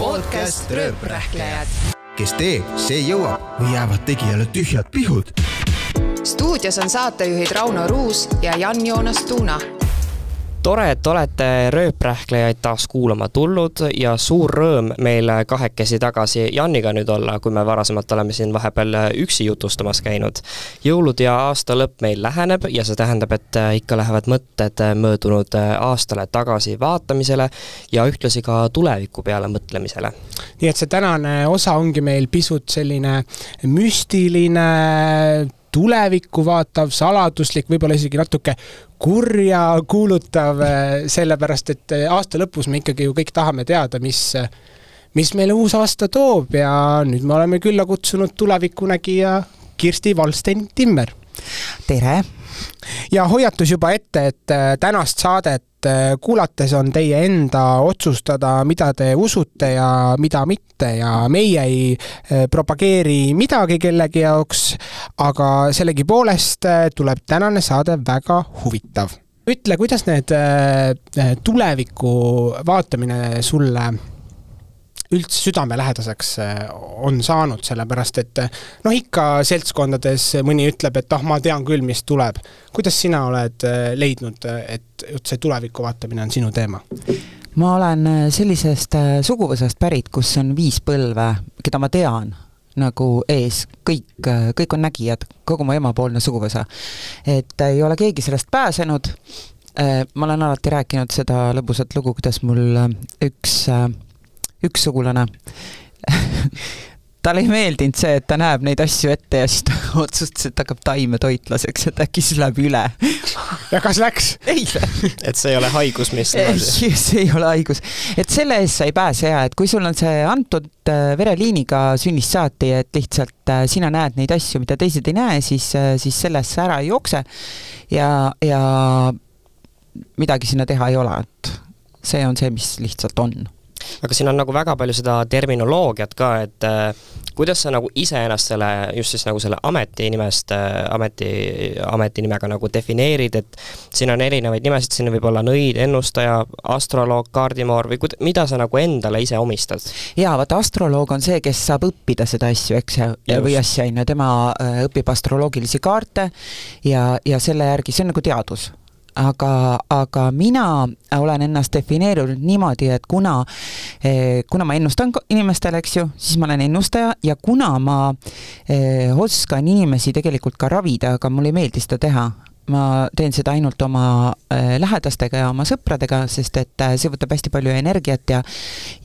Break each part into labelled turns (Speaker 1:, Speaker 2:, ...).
Speaker 1: podcast Rööprähklejad.
Speaker 2: kes teeb, see jõuab või jäävad tegijale tühjad pihud.
Speaker 1: stuudios on saatejuhid Rauno Ruus ja Jan-Joonas Tuuna
Speaker 3: tore, et olete rööprähklejaid taas kuulama tulnud ja suur rõõm meil kahekesi tagasi Janiga nüüd olla, kui me varasemalt oleme siin vahepeal üksi jutustamas käinud. jõulud ja aasta lõpp meil läheneb ja see tähendab, et ikka lähevad mõtted möödunud aastale tagasi vaatamisele ja ühtlasi ka tuleviku peale mõtlemisele.
Speaker 4: nii et see tänane osa ongi meil pisut selline müstiline, tulevikku vaatav, saladuslik, võib-olla isegi natuke kurja kuulutav, sellepärast et aasta lõpus me ikkagi ju kõik tahame teada, mis mis meile uus aasta toob ja nüüd me oleme külla kutsunud tulevikunägija Kirsti Valstein-Timmer.
Speaker 5: tere!
Speaker 4: ja hoiatus juba ette, et tänast saadet äh, kuulates on teie enda otsustada, mida te usute ja mida mitte ja meie ei äh, propageeri midagi kellegi jaoks, aga sellegipoolest äh, tuleb tänane saade väga huvitav. ütle, kuidas need tuleviku vaatamine sulle üldse südamelähedaseks äh, on saanud, sellepärast et äh, noh, ikka seltskondades mõni ütleb, et ah, ma tean küll, mis tuleb. kuidas sina oled äh, leidnud, et üldse tuleviku vaatamine on sinu teema?
Speaker 5: ma olen sellisest suguvõsast pärit, kus on viis põlve, keda ma tean nagu ees, kõik, kõik on nägijad, kogu mu emapoolne suguvõsa. et ei ole keegi sellest pääsenud, ma olen alati rääkinud seda lõbusat lugu, kuidas mul äh, üks, sugulane talle ei meeldinud see, et ta näeb neid asju ette ja siis ta otsustas, et hakkab taimetoitlaseks, et äkki siis läheb üle.
Speaker 4: ja kas läks?
Speaker 5: ei
Speaker 3: et see ei ole haigus, mis
Speaker 5: ei, see ei ole haigus. et selle eest sa ei pääse ja et kui sul on see antud äh, vereliiniga sünnist saati, et lihtsalt äh, sina näed neid asju, mida teised ei näe, siis, siis sellest sa ära ei jookse ja, ja midagi sinna teha ei ole, et see on see, mis lihtsalt on
Speaker 3: aga siin on nagu väga palju seda terminoloogiat ka, et äh, kuidas sa nagu iseennast selle, just siis nagu selle ameti nimest äh,, ameti, ametinimega nagu defineerid, et siin on erinevaid nimesid, siin võib olla nõid, ennustaja, astroloog, kaardimoor või kud-, mida sa nagu endale ise omistad?
Speaker 5: jaa, vaata astroloog on see, kes saab õppida seda asju, eks või asja, on ju, tema äh, õpib astroloogilisi kaarte ja, ja selle järgi, see on nagu teadus aga, aga mina olen ennast defineerinud niimoodi, et kuna, kuna ma ennustan inimestele, eks ju, siis ma olen ennustaja ja kuna ma eh, oskan inimesi tegelikult ka ravida, aga mulle ei meeldi seda teha, ma teen seda ainult oma eh, lähedastega ja oma sõpradega, sest et eh, see võtab hästi palju energiat ja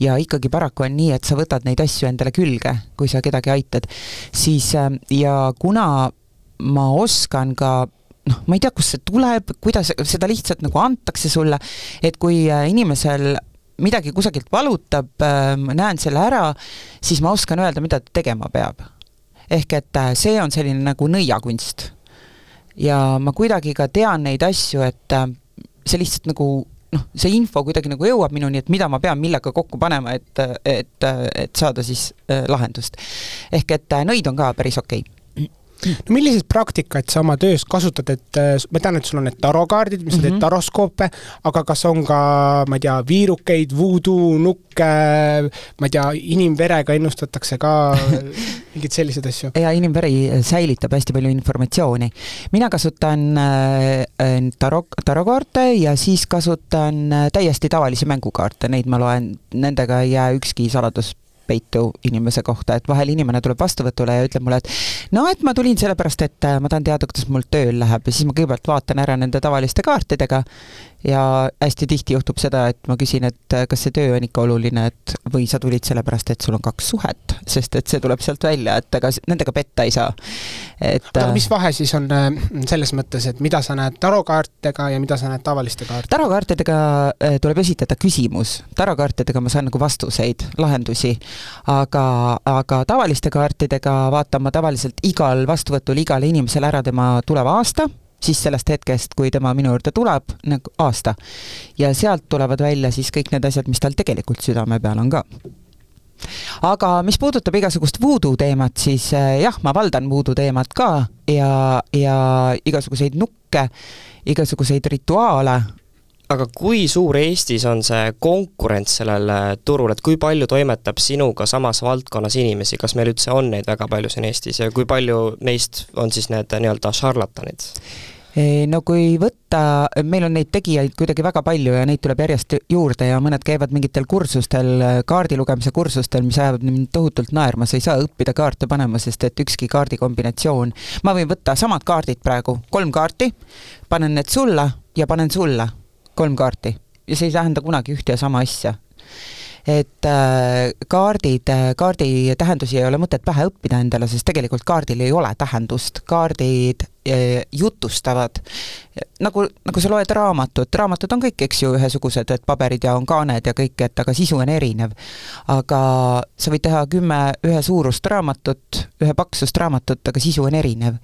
Speaker 5: ja ikkagi paraku on nii, et sa võtad neid asju endale külge, kui sa kedagi aitad, siis eh, ja kuna ma oskan ka noh, ma ei tea, kust see tuleb, kuidas seda lihtsalt nagu antakse sulle, et kui äh, inimesel midagi kusagilt valutab, ma näen selle ära, siis ma oskan öelda, mida ta tegema peab. ehk et äh, see on selline nagu nõiakunst. ja ma kuidagi ka tean neid asju, et äh, see lihtsalt nagu noh, see info kuidagi nagu jõuab minuni, et mida ma pean millega kokku panema, et, et, et saada siis äh, lahendust. ehk et äh, nõid on ka päris okei okay
Speaker 4: no milliseid praktikaid sa oma töös kasutad, et äh, ma tean, et sul on need tarokaardid, mis mm -hmm.
Speaker 5: Mhm.
Speaker 4: teed taroskoope, aga kas on ka, ma ei tea, viirukeid, voodoo, nukke, ma ei tea, inimverega ennustatakse ka mingeid selliseid asju?
Speaker 5: ja inimveri säilitab hästi palju informatsiooni. mina kasutan äh, äh, taro, tarokaarte ja siis kasutan täiesti tavalisi mängukaarte, neid ma loen, nendega ei jää ükski saladus peitu inimese kohta, et vahel inimene tuleb vastuvõtule ja ütleb mulle, et no et ma tulin sellepärast, et äh, ma tahan teada, kuidas mul tööl läheb. Ja siis ma kõigepealt vaatan ära nende tavaliste kaartidega ja hästi tihti juhtub seda, et ma küsin, et äh, kas see töö on ikka oluline, et või sa tulid sellepärast, et sul on kaks suhet, sest et see tuleb sealt välja, et ega nendega petta ei saa. et
Speaker 4: aga
Speaker 5: äh,
Speaker 4: mis vahe siis on äh, selles mõttes, et mida sa näed tarokaartidega ja mida sa näed tavaliste kaartidega?
Speaker 5: tarokaartidega tuleb esitada küsimus, tarokaartidega ma saan nagu vastuseid, lahendusi, aga, aga tavaliste kaartidega vaatan ma tavaliselt igal vastuvõtul igale inimesele ära tema tuleva aasta, siis sellest hetkest, kui tema minu juurde tuleb, nagu aasta. ja sealt tulevad välja siis kõik need asjad, mis tal tegelikult südame peal on ka aga mis puudutab igasugust voodoo teemat, siis äh, jah, ma valdan voodoo teemat ka ja, ja igasuguseid nukke, igasuguseid rituaale
Speaker 3: aga kui suur Eestis on see konkurents sellel turul, et kui palju toimetab sinuga samas valdkonnas inimesi, kas meil üldse on neid väga palju siin Eestis ja kui palju neist on siis need nii-öelda šarlatanid?
Speaker 5: no kui võtta, meil on neid tegijaid kuidagi väga palju ja neid tuleb järjest juurde ja mõned käivad mingitel kursustel, kaardi lugemise kursustel, mis ajavad mind tohutult naerma, sa ei saa õppida kaarte panema, sest et ükski kaardikombinatsioon, ma võin võtta samad kaardid praegu, kolm kaarti, panen need sulla ja panen sulle kolm kaarti ja see ei tähenda kunagi ühte ja sama asja. et äh, kaardid, äh, kaardi tähendusi ei ole mõtet pähe õppida endale, sest tegelikult kaardil ei ole tähendust, kaardid äh, jutustavad, nagu, nagu sa loed raamatut, raamatud on kõik, eks ju, ühesugused, et paberid ja on kaaned ja kõik, et aga sisu on erinev. aga sa võid teha kümme ühesuurust raamatut, ühe paksust raamatut, aga sisu on erinev.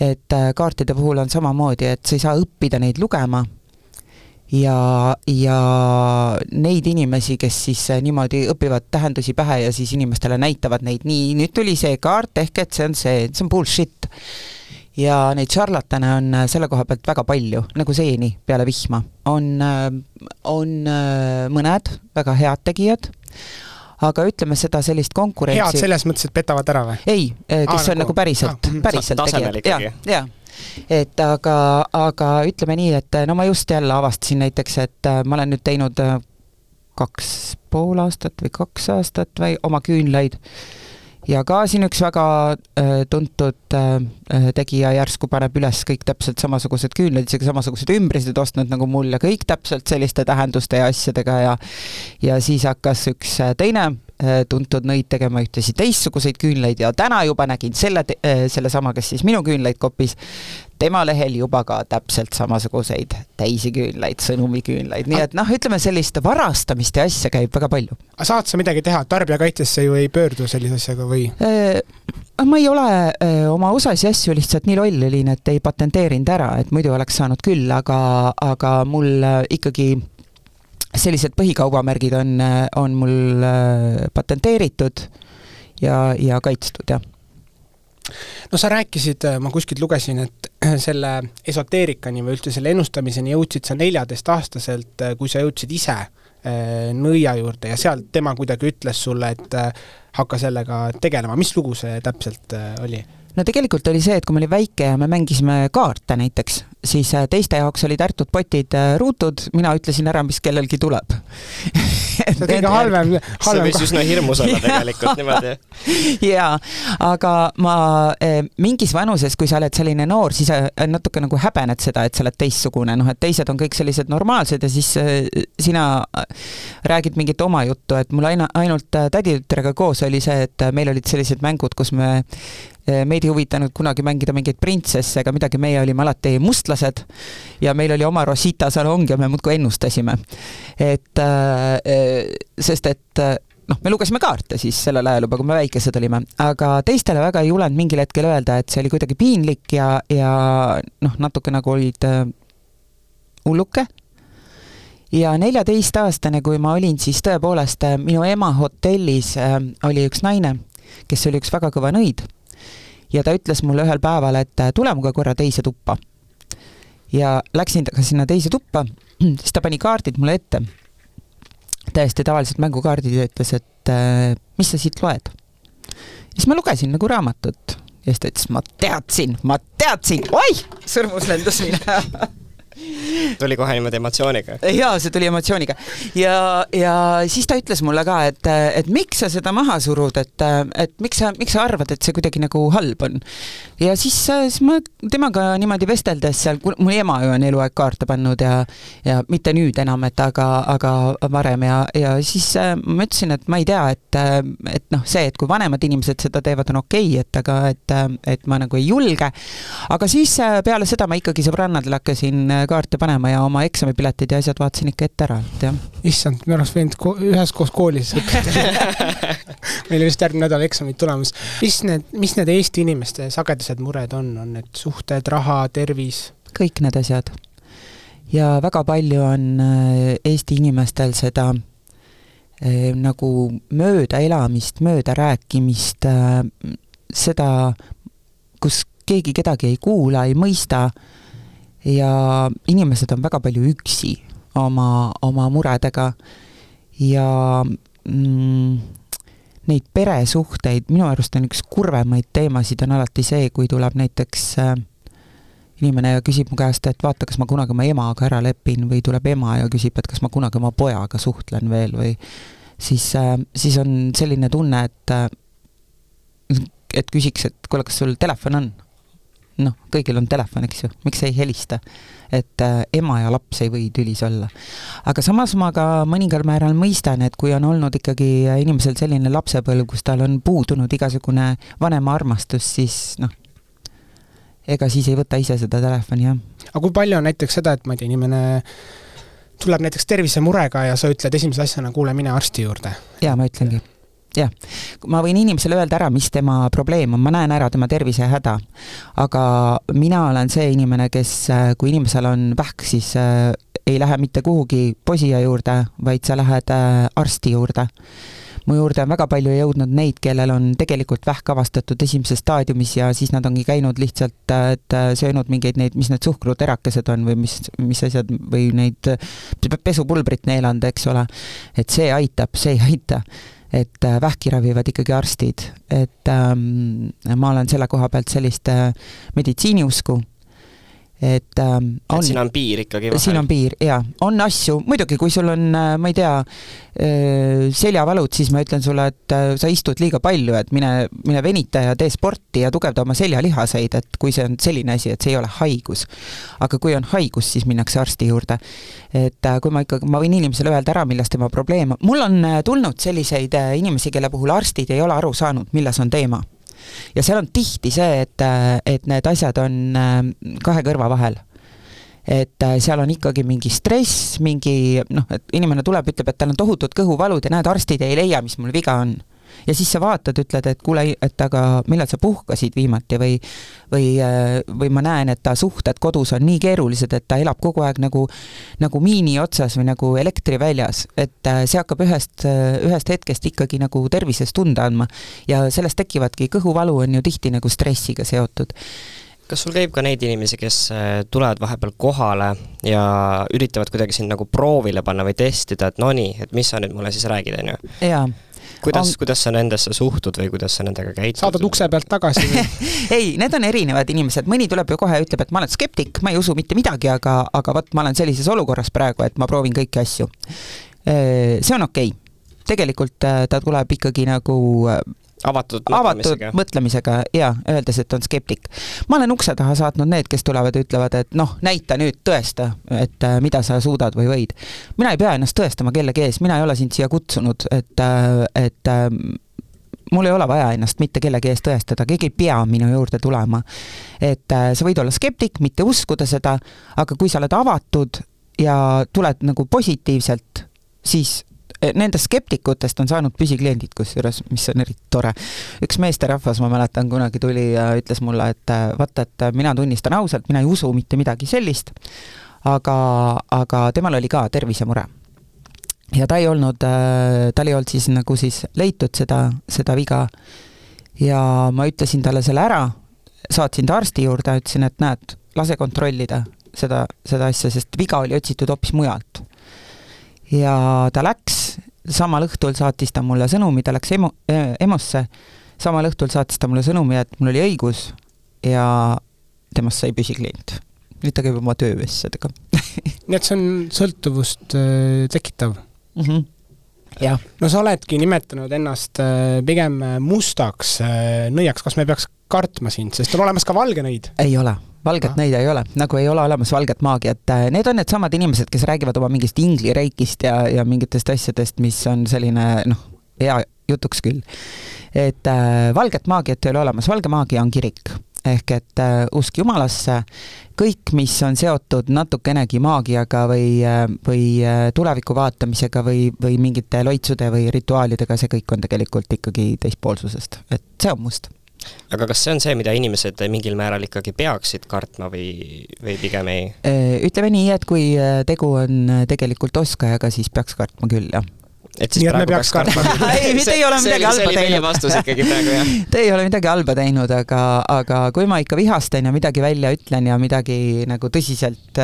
Speaker 5: et kaartide puhul on samamoodi, et sa ei saa õppida neid lugema ja, ja neid inimesi, kes siis äh, niimoodi õpivad tähendusi pähe ja siis inimestele näitavad neid, nii, nüüd tuli see kaart, ehk et see on see, see on bullshit. ja neid šarlatane on äh, selle koha pealt väga palju, nagu seeni peale vihma. on, äh, on mõned väga head tegijad, aga ütleme seda sellist konkurentsi
Speaker 4: head selles mõttes, et petavad ära või?
Speaker 5: ei, kes Aa, on nagu, nagu päriselt, päriselt
Speaker 3: tegijad, jaa,
Speaker 5: jaa et aga, aga ütleme nii, et no ma just jälle avastasin näiteks, et äh, ma olen nüüd teinud äh, kaks pool aastat või kaks aastat või oma küünlaid. Ja ka siin üks väga äh, tuntud tegija järsku paneb üles kõik täpselt samasugused küünlad, isegi samasugused ümbrised ostnud nagu mul ja kõik täpselt selliste tähenduste ja asjadega ja ja siis hakkas üks teine tuntud nõid tegema ühtesid teistsuguseid küünlaid ja täna juba nägin selle, äh, sellesama, kes siis minu küünlaid koppis, tema lehel juba ka täpselt samasuguseid teisi küünlaid, sõnumiküünlaid, nii et noh, ütleme sellist varastamist ja asja käib väga palju.
Speaker 4: aga saad sa midagi teha, tarbijakaitsesse ju ei pöördu sellise asjaga või?
Speaker 5: Äh, ma ei ole öö, oma osasi asju lihtsalt nii loll olin, et ei patenteerinud ära, et muidu oleks saanud küll, aga, aga mul äh, ikkagi sellised põhikaubamärgid on, on mul patenteeritud ja, ja kaitstud, jah
Speaker 4: no sa rääkisid, ma kuskilt lugesin, et selle esoteerikani või üldse selle ennustamiseni jõudsid sa neljateistaastaselt, kui sa jõudsid ise nõia juurde ja sealt tema kuidagi ütles sulle, et hakka sellega tegelema, mis lugu see täpselt oli?
Speaker 5: no tegelikult oli see, et kui ma olin väike ja me mängisime kaarte näiteks, siis äh, teiste jaoks olid ärtud potid äh, ruutud, mina ütlesin ära, mis kellelgi tuleb.
Speaker 4: See on kõige halvem, halvem
Speaker 3: see võis üsna hirmus olla tegelikult niimoodi.
Speaker 5: jaa, aga ma äh, mingis vanuses, kui sa oled selline noor, siis natuke nagu häbened seda, et sa oled teistsugune, noh et teised on kõik sellised normaalsed ja siis sina räägid mingit oma juttu, et mul aina, ainult täditütrega koos oli see, et meil olid sellised mängud, kus me meid ei huvitanud kunagi mängida mingeid printsesse ega midagi, meie olime alati mustlased ja meil oli oma Rosita salong ja me muudkui ennustasime. et äh, sest, et noh, me lugesime kaarte siis sellel ajal juba, kui me väikesed olime, aga teistele väga ei julenud mingil hetkel öelda, et see oli kuidagi piinlik ja, ja noh, natuke nagu olid äh, hulluke ja neljateistaastane, kui ma olin, siis tõepoolest minu ema hotellis äh, oli üks naine, kes oli üks väga kõva nõid ja ta ütles mulle ühel päeval, et äh, tule minuga korra teise tuppa. Ja läksin temaga sinna teise tuppa, siis ta pani kaardid mulle ette, täiesti tavalised mängukaardid ja ütles, et äh, mis sa siit loed. siis ma lugesin nagu raamatut ja siis ta ütles, ma teadsin, ma teadsin, oih, sõrmus lendas minema
Speaker 3: tuli kohe niimoodi emotsiooniga?
Speaker 5: jaa, see tuli emotsiooniga. ja, ja siis ta ütles mulle ka, et, et miks sa seda maha surud, et, et miks sa, miks sa arvad, et see kuidagi nagu halb on. ja siis, siis ma temaga niimoodi vesteldes seal, mu ema ju on eluaeg kaarte pannud ja ja mitte nüüd enam, et aga, aga varem ja, ja siis äh, ma ütlesin, et ma ei tea, et et noh, see, et kui vanemad inimesed seda teevad, on okei okay,, et aga et, et ma nagu ei julge. aga siis äh, peale seda ma ikkagi sõbrannadele hakkasin kaarte panema ja oma eksamipiletid ja asjad vaatasin ikka ette ära, et jah.
Speaker 4: issand, me oleks võinud ko üheskoos koolis õppida meil on vist järgmine nädal eksamid tulemas. mis need, mis need Eesti inimeste sagedased mured on, on need suhted, raha, tervis?
Speaker 5: kõik need asjad. ja väga palju on äh, Eesti inimestel seda eh, nagu möödaelamist, möödarääkimist äh,, seda, kus keegi kedagi ei kuula, ei mõista ja inimesed on väga palju üksi oma, oma muredega ja mm, neid peresuhteid, minu arust on üks kurvemaid teemasid on alati see, kui tuleb näiteks äh, inimene küsib mu käest, et vaata, kas ma kunagi oma emaga ära lepin või tuleb ema ja küsib, et kas ma kunagi oma pojaga suhtlen veel või siis, äh, siis on selline tunne, et äh, et küsiks, et kuule, kas sul telefon on? Noh, kõigil on telefon, eks ju, miks ei helista? et äh, ema ja laps ei või tülis olla. aga samas ma ka mõningal määral mõistan, et kui on olnud ikkagi inimesel selline lapsepõlv, kus tal on puudunud igasugune vanema armastus, siis noh, ega siis ei võta ise seda telefoni, jah.
Speaker 4: aga kui palju on näiteks seda, et ma ei tea, inimene tuleb näiteks tervisemurega ja sa ütled esimese asjana, kuule, mine arsti juurde?
Speaker 5: jaa, ma ütlengi jah, ma võin inimesele öelda ära, mis tema probleem on, ma näen ära tema tervisehäda. aga mina olen see inimene, kes, kui inimesel on vähk, siis äh, ei lähe mitte kuhugi posija juurde, vaid sa lähed äh, arsti juurde mu juurde on väga palju jõudnud neid, kellel on tegelikult vähk avastatud esimeses staadiumis ja siis nad ongi käinud lihtsalt, äh, et söönud mingeid neid, mis need suhkruterakesed on või mis, mis asjad, või neid pesupulbrit neelanud, eks ole. et see aitab, see ei aita et äh, vähki ravivad ikkagi arstid, et ähm, ma olen selle koha pealt sellist äh, meditsiiniusku et ähm,
Speaker 3: on, et siin on piir ikkagi vahel?
Speaker 5: siin on piir, jaa. on asju, muidugi, kui sul on, äh, ma ei tea, äh, seljavalud, siis ma ütlen sulle, et äh, sa istud liiga palju, et mine, mine venita ja tee sporti ja tugevda oma seljalihaseid, et kui see on selline asi, et see ei ole haigus. aga kui on haigus, siis minnakse arsti juurde. et kui ma ikkagi, ma võin inimesele öelda ära, milles tema probleem on, mul on tulnud selliseid inimesi, kelle puhul arstid ei ole aru saanud, milles on teema ja seal on tihti see, et, et need asjad on äh, kahe kõrva vahel. Et äh, seal on ikkagi mingi stress, mingi noh, et inimene tuleb, ütleb, et tal on tohutud kõhuvalud ja näed, arstid ei leia, mis mul viga on ja siis sa vaatad, ütled, et kuule, et aga millal sa puhkasid viimati või või, või ma näen, et ta suhted kodus on nii keerulised, et ta elab kogu aeg nagu nagu miini otsas või nagu elektri väljas, et äh, see hakkab ühest, ühest hetkest ikkagi nagu tervises tunda andma. ja sellest tekivadki, kõhuvalu on ju tihti nagu stressiga seotud
Speaker 3: kas sul käib ka neid inimesi, kes äh, tulevad vahepeal kohale ja üritavad kuidagi sind nagu proovile panna või testida, et no nii, et mis sa nüüd mulle siis räägid, on ju?
Speaker 5: jaa
Speaker 3: kuidas on..., kuidas sa nendesse suhtud või kuidas sa nendega käitud?
Speaker 4: saadad ukse pealt tagasi või
Speaker 5: ei, need on erinevad inimesed, mõni tuleb ju kohe ja ütleb, et ma olen skeptik, ma ei usu mitte midagi, aga, aga vot ma olen sellises olukorras praegu, et ma proovin kõiki asju. See on okei okay. tegelikult äh, ta tuleb ikkagi nagu äh,
Speaker 3: avatud
Speaker 5: mõtlemisega. avatud mõtlemisega ja öeldes, et on skeptik. ma olen ukse taha saatnud need, kes tulevad ja ütlevad, et noh, näita nüüd, tõesta, et äh, mida sa suudad või võid. mina ei pea ennast tõestama kellegi ees, mina ei ole sind siia kutsunud, et, äh, et äh, mul ei ole vaja ennast mitte kellegi ees tõestada, keegi ei pea minu juurde tulema. et sa võid olla skeptik, mitte uskuda seda, aga kui sa oled avatud ja tuled nagu positiivselt, siis nendest skeptikutest on saanud püsikliendid, kusjuures, mis on eriti tore. üks meesterahvas, ma mäletan, kunagi tuli ja ütles mulle, et eh, vaata, et mina tunnistan ausalt, mina ei usu mitte midagi sellist, aga, aga temal oli ka tervisemure. ja ta ei olnud, eh, tal ei olnud siis nagu siis leitud seda, seda viga ja ma ütlesin talle selle ära, saatsin ta arsti juurde, ütlesin, et näed, lase kontrollida seda, seda asja, sest viga oli otsitud hoopis mujalt ja ta läks, samal õhtul saatis ta mulle sõnumi, ta läks emo-, EMO-sse, samal õhtul saatis ta mulle sõnumi, et mul oli õigus ja temast sai püsiklient. nüüd ta käib oma tööasjadega
Speaker 4: nii et see on sõltuvust äh, tekitav
Speaker 5: mm? -hmm. jah.
Speaker 4: no sa oledki nimetanud ennast äh, pigem mustaks äh, nõiaks, kas me peaks kartma sind, sest on olemas ka valge nõid?
Speaker 5: ei ole valget nõida ei ole, nagu ei ole olemas valget maagiat, need on needsamad inimesed, kes räägivad oma mingist inglireikist ja, ja mingitest asjadest, mis on selline noh, hea jutuks küll. et äh, valget maagiat ei ole olemas, valge maagia on kirik. ehk et äh, usk Jumalasse, kõik, mis on seotud natukenegi maagiaga või, äh, või äh, tuleviku vaatamisega või, või mingite loitsude või rituaalidega, see kõik on tegelikult ikkagi teispoolsusest, et see on must
Speaker 3: aga kas see on see, mida inimesed mingil määral ikkagi peaksid kartma või, või pigem ei?
Speaker 5: Äh, ütleme nii, et kui äh, tegu on äh, tegelikult oskajaga, siis peaks kartma küll, jah
Speaker 3: et siis
Speaker 4: nii,
Speaker 3: praegu
Speaker 4: peaks kartma
Speaker 5: ei, te ei ole midagi halba teinud.
Speaker 3: vastus ikkagi praegu, jah.
Speaker 5: Te ei ole midagi halba teinud, aga, aga kui ma ikka vihastan ja midagi välja ütlen ja midagi nagu tõsiselt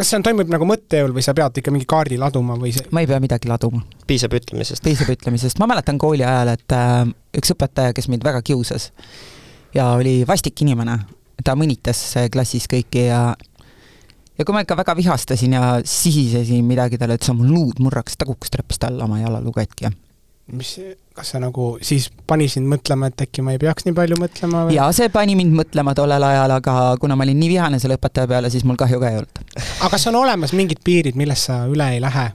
Speaker 4: kas see on, toimub nagu mõttejõul või sa pead ikka mingi kaardi laduma või see?
Speaker 5: ma ei pea midagi laduma.
Speaker 3: piisab ütlemisest?
Speaker 5: piisab ütlemisest, ma mäletan kooli ajal, et äh, üks õpetaja, kes mind väga kiusas ja oli vastik inimene, ta mõnitas klassis kõiki ja ja kui ma ikka väga vihastasin ja sihisesin midagi talle, et sa mul luud murraks, ta kukkus trepist alla oma jalalugu katki.
Speaker 4: mis, kas see nagu siis pani sind mõtlema, et äkki ma ei peaks nii palju mõtlema või?
Speaker 5: jaa, see pani mind mõtlema tollel ajal, aga kuna ma olin nii vihane selle õpetaja peale, siis mul kahju ka ei olnud.
Speaker 4: aga kas on olemas mingid piirid, millest sa üle ei lähe,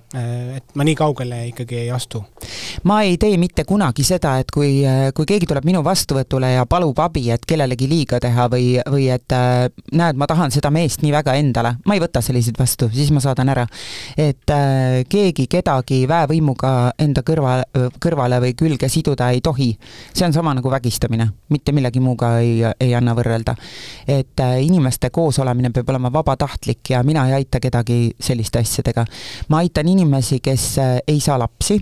Speaker 4: et ma nii kaugele ikkagi ei astu?
Speaker 5: ma ei tee mitte kunagi seda, et kui, kui keegi tuleb minu vastuvõtule ja palub abi, et kellelegi liiga teha või, või et näed, ma tahan seda meest nii väga endale, ma ei võta selliseid vastu, siis ma saadan ära. et äh, keegi kedagi väevõimuga enda kõrva, kõrvale või külge siduda ei tohi. see on sama nagu vägistamine, mitte millegi muuga ei, ei anna võrrelda. et äh, inimeste koosolemine peab olema vabatahtlik ja mina ei aita kedagi selliste asjadega. ma aitan inimesi, kes äh, ei saa lapsi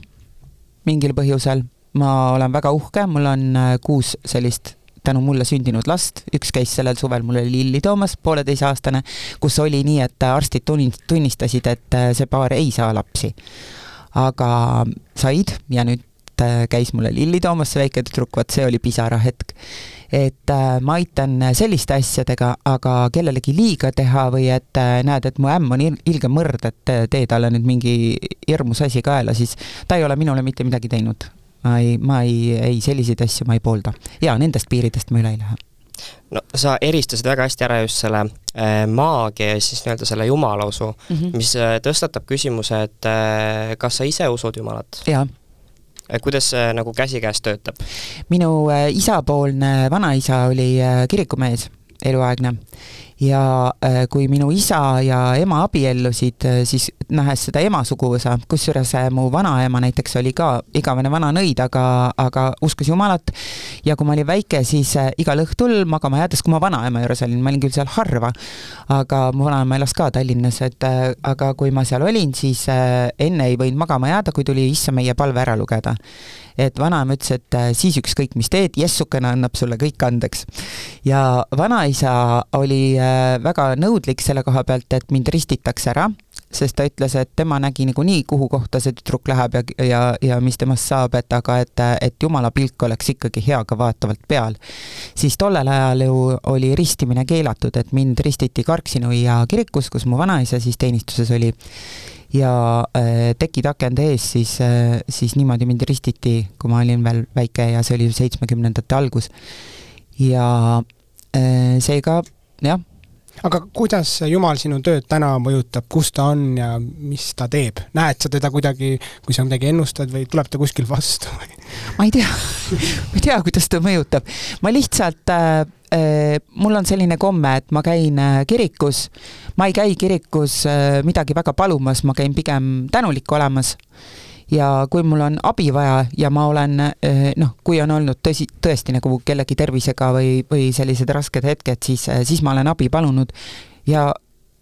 Speaker 5: mingil põhjusel, ma olen väga uhke, mul on äh, kuus sellist tänu mulle sündinud last, üks käis sellel suvel, mul oli Lilli Toomas, pooleteiseaastane, kus oli nii, et arstid tunnistasid, et see paar ei saa lapsi. aga said ja nüüd et äh, käis mulle lilli toomas, see väike tüdruk, vot see oli pisarahetk. et äh, ma aitan selliste asjadega, aga kellelegi liiga teha või et äh, näed, et mu ämm on ilge mõrd, et tee talle nüüd mingi hirmus asi kaela, siis ta ei ole minule mitte midagi teinud. ma ei, ma ei, ei selliseid asju ma ei poolda. jaa, nendest piiridest ma üle ei lähe
Speaker 3: no sa eristasid väga hästi ära just selle äh, maagia ja siis nii-öelda selle jumalausu mm, -hmm. mis äh, tõstatab küsimuse, et äh, kas sa ise usud Jumalat?
Speaker 5: jaa
Speaker 3: kuidas see nagu käsikäes töötab?
Speaker 5: minu äh, isapoolne vanaisa oli äh, kirikumees, eluaegne ja äh, kui minu isa ja ema abiellusid, äh, siis nähes seda ema suguvõsa, kusjuures äh, mu vanaema näiteks oli ka igavene vana nõid, aga, aga uskus Jumalat, ja kui ma olin väike, siis igal õhtul magama jäädes, kui ma vanaema juures olin, ma olin küll seal harva, aga mu vanaema elas ka Tallinnas, et aga kui ma seal olin, siis enne ei võinud magama jääda, kui tuli issa meie palve ära lugeda et vanaema ütles, et äh, siis ükskõik, mis teed, jessukene annab sulle kõik andeks. ja vanaisa oli äh, väga nõudlik selle koha pealt, et mind ristitakse ära, sest ta ütles, et tema nägi niikuinii, kuhu kohta see tüdruk läheb ja, ja, ja mis temast saab, et aga et, et jumala pilk oleks ikkagi hea ka vaatavalt peal. siis tollel ajal ju oli ristimine keelatud, et mind ristiti Karksi-Nuia kirikus, kus mu vanaisa siis teenistuses oli ja äh, tekid akende ees, siis äh,, siis niimoodi mind ristiti, kui ma olin veel väike ja see oli seitsmekümnendate algus. ja äh, seega jah.
Speaker 4: Aga kuidas Jumal sinu tööd täna mõjutab, kus ta on ja mis ta teeb? näed sa teda kuidagi, kui sa midagi ennustad või tuleb ta kuskil vastu või?
Speaker 5: ma ei tea ma ei tea, kuidas ta mõjutab. ma lihtsalt äh, Äh, mul on selline komme, et ma käin äh, kirikus, ma ei käi kirikus äh, midagi väga palumas, ma käin pigem tänulik olemas ja kui mul on abi vaja ja ma olen noh, kui on olnud tõsi, tõesti nagu kellegi tervisega või, või sellised rasked hetked, siis, siis ma olen abi palunud. Ja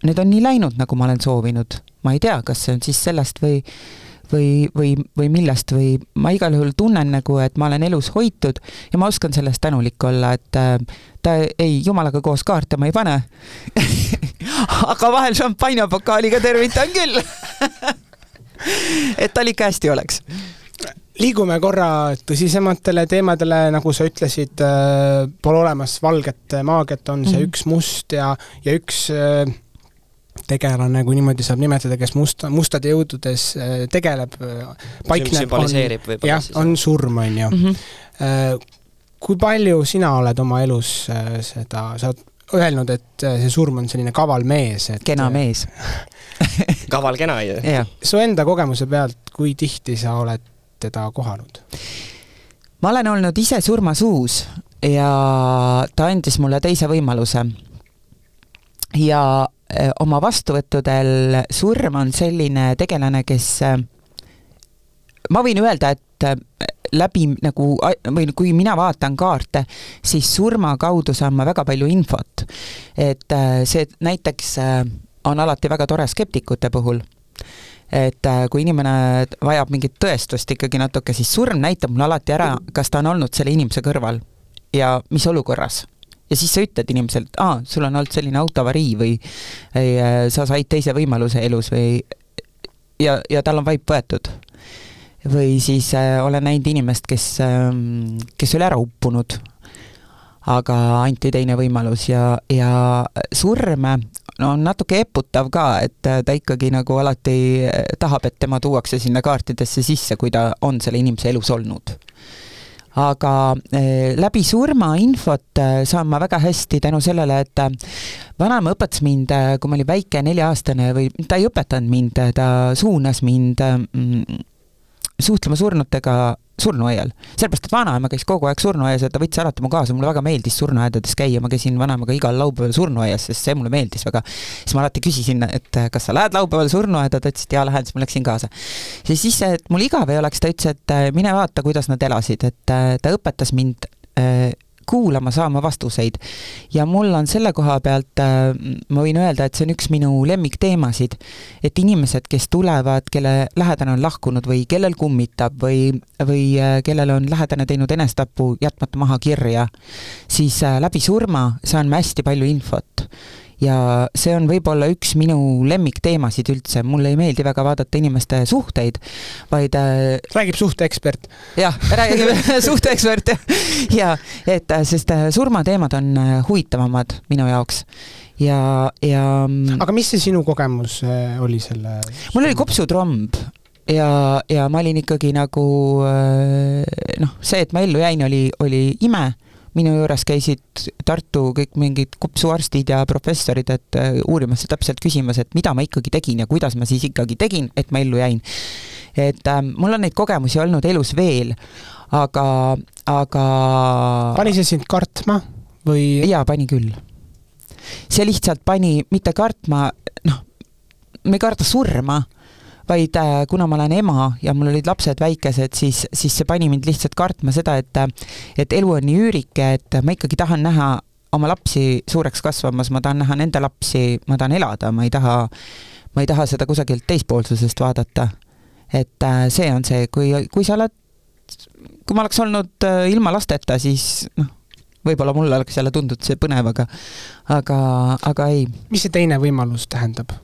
Speaker 5: need on nii läinud, nagu ma olen soovinud. ma ei tea, kas see on siis sellest või või, või, või millest või ma igal juhul tunnen nagu, et ma olen elus hoitud ja ma oskan selle eest tänulik olla, et äh, ta ei, jumalaga koos kaarte ma ei pane. Aga vahel šampanjapokaaliga tervitan küll et tal ikka hästi oleks
Speaker 4: liigume korra tõsisematele teemadele, nagu sa ütlesid, äh, pole olemas valget maagiat, on see mm -hmm. üks must ja, ja üks äh, tegelane, kui niimoodi saab nimetada, kes musta, mustade jõududes äh, tegeleb,
Speaker 3: äh, paikneb, on,
Speaker 4: jah, on surm, on ju mm. -hmm. kui palju sina oled oma elus seda, sa oled öelnud, et see surm on selline kaval mees, et
Speaker 5: kena mees
Speaker 3: kaval kena, ju.
Speaker 4: su enda kogemuse pealt, kui tihti sa oled teda kohanud?
Speaker 5: ma olen olnud ise surmasuus ja ta andis mulle teise võimaluse. ja Äh, oma vastuvõttudel surm on selline tegelane, kes äh, ma võin öelda, et äh, läbi nagu, või kui mina vaatan kaarte, siis surma kaudu saan ma väga palju infot. et see näiteks on alati väga tore skeptikute puhul. et kui inimene vajab mingit tõestust ikkagi natuke, siis surm näitab mulle alati ära, kas ta on olnud selle inimese kõrval ja mis olukorras ja siis sa ütled inimesele, et aa, sul on olnud selline autoavarii või ei, äh, sa said teise võimaluse elus või ja, ja tal on vaip võetud. või siis äh, olen näinud inimest, kes äh,, kes oli ära uppunud, aga anti teine võimalus ja, ja surm no on natuke eputav ka, et ta ikkagi nagu alati tahab, et tema tuuakse sinna kaartidesse sisse, kui ta on selle inimese elus olnud. Aga eh, läbi surmainfot eh, saan ma väga hästi tänu sellele, et eh, vanaema õpetas mind, kui ma olin väike, nelja-aastane või ta ei õpetanud mind, ta suunas mind mm, suhtlema surnutega surnuaial. sellepärast, et vanaema käis kogu aeg surnuaias ja ta võttis alati mu kaasa, mulle väga meeldis surnuaedades käia, ma käisin vanaemaga igal laupäeval surnuaias, sest see mulle meeldis väga. siis ma alati küsisin, et kas sa lähed laupäeval surnuaeda, ta ütles, et jaa, lähen, siis ma läksin kaasa. ja siis, et mul igav ei oleks, ta ütles, et mine vaata, kuidas nad elasid, et ta õpetas mind äh, kuulama, saama vastuseid. ja mul on selle koha pealt, äh, ma võin öelda, et see on üks minu lemmikteemasid, et inimesed, kes tulevad, kelle lähedane on lahkunud või kellel kummitab või, või äh, kellel on lähedane teinud enestapu jätmata maha kirja, siis äh, läbi surma saan ma hästi palju infot ja see on võib-olla üks minu lemmikteemasid üldse, mulle ei meeldi väga vaadata inimeste suhteid, vaid
Speaker 4: äh, räägib suhteekspert.
Speaker 5: jah, räägib suhteekspert, ja et äh, sest äh, surmateemad on huvitavamad minu jaoks. Ja, ja
Speaker 4: mm, aga mis see sinu kogemus oli selle
Speaker 5: mul oli kopsutromb. Ja, ja ma olin ikkagi nagu noh, see, et ma ellu jäin, oli, oli ime minu juures käisid Tartu kõik mingid kopsuarstid ja professorid, et äh, uurimas ja täpselt küsimas, et mida ma ikkagi tegin ja kuidas ma siis ikkagi tegin, et ma ellu jäin. et äh, mul on neid kogemusi olnud elus veel, aga, aga
Speaker 4: pani see sind kartma või?
Speaker 5: jaa, pani küll. see lihtsalt pani mitte kartma, noh, me ei karda surma vaid äh, kuna ma olen ema ja mul olid lapsed väikesed, siis, siis see pani mind lihtsalt kartma seda, et et elu on nii üürike, et ma ikkagi tahan näha oma lapsi suureks kasvamas, ma tahan näha nende lapsi, ma tahan elada, ma ei taha, ma ei taha seda kusagilt teispoolsusest vaadata. et äh, see on see, kui, kui sa oled, kui ma oleks olnud äh, ilma lasteta, siis noh, võib-olla mulle oleks jälle tundunud see põnev, aga aga, aga ei.
Speaker 4: mis see teine võimalus tähendab?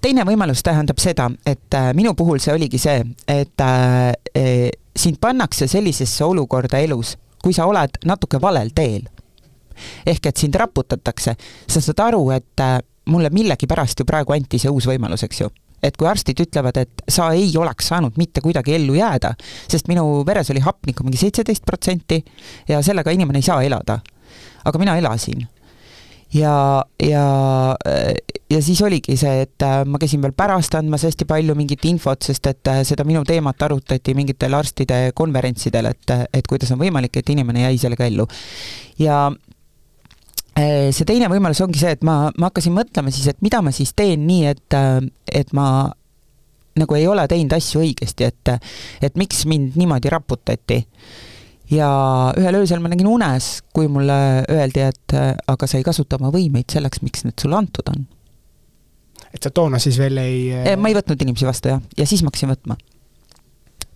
Speaker 5: Teine võimalus tähendab seda, et äh, minu puhul see oligi see, et äh, äh, sind pannakse sellisesse olukorda elus, kui sa oled natuke valel teel. ehk et sind raputatakse, sa saad aru, et äh, mulle millegipärast ju praegu anti see uus võimalus, eks ju et kui arstid ütlevad, et sa ei oleks saanud mitte kuidagi ellu jääda, sest minu veres oli hapnikku mingi seitseteist protsenti ja sellega inimene ei saa elada. aga mina elasin ja, ja, ja siis oligi see, et äh, ma käisin veel pärast andmas hästi palju mingit infot, sest et äh, seda minu teemat arutati mingitel arstide konverentsidel, et, et kuidas on võimalik, et inimene jäi sellega ellu. ja äh, see teine võimalus ongi see, et ma, ma hakkasin mõtlema siis, et mida ma siis teen nii, et, et ma nagu ei ole teinud asju õigesti, et, et miks mind niimoodi raputati ja ühel öösel ma nägin unes, kui mulle öeldi, et äh, aga sa ei kasuta oma võimeid selleks, miks need sulle antud on.
Speaker 4: et sa toona siis veel ei
Speaker 5: äh, ma ei võtnud inimesi vastu, jah, ja siis ma hakkasin võtma.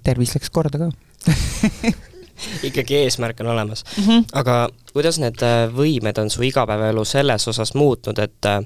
Speaker 5: tervis läks korda ka
Speaker 3: ikkagi eesmärk on olemas mm. -hmm. aga kuidas need äh, võimed on su igapäevaelu selles osas muutnud, et äh,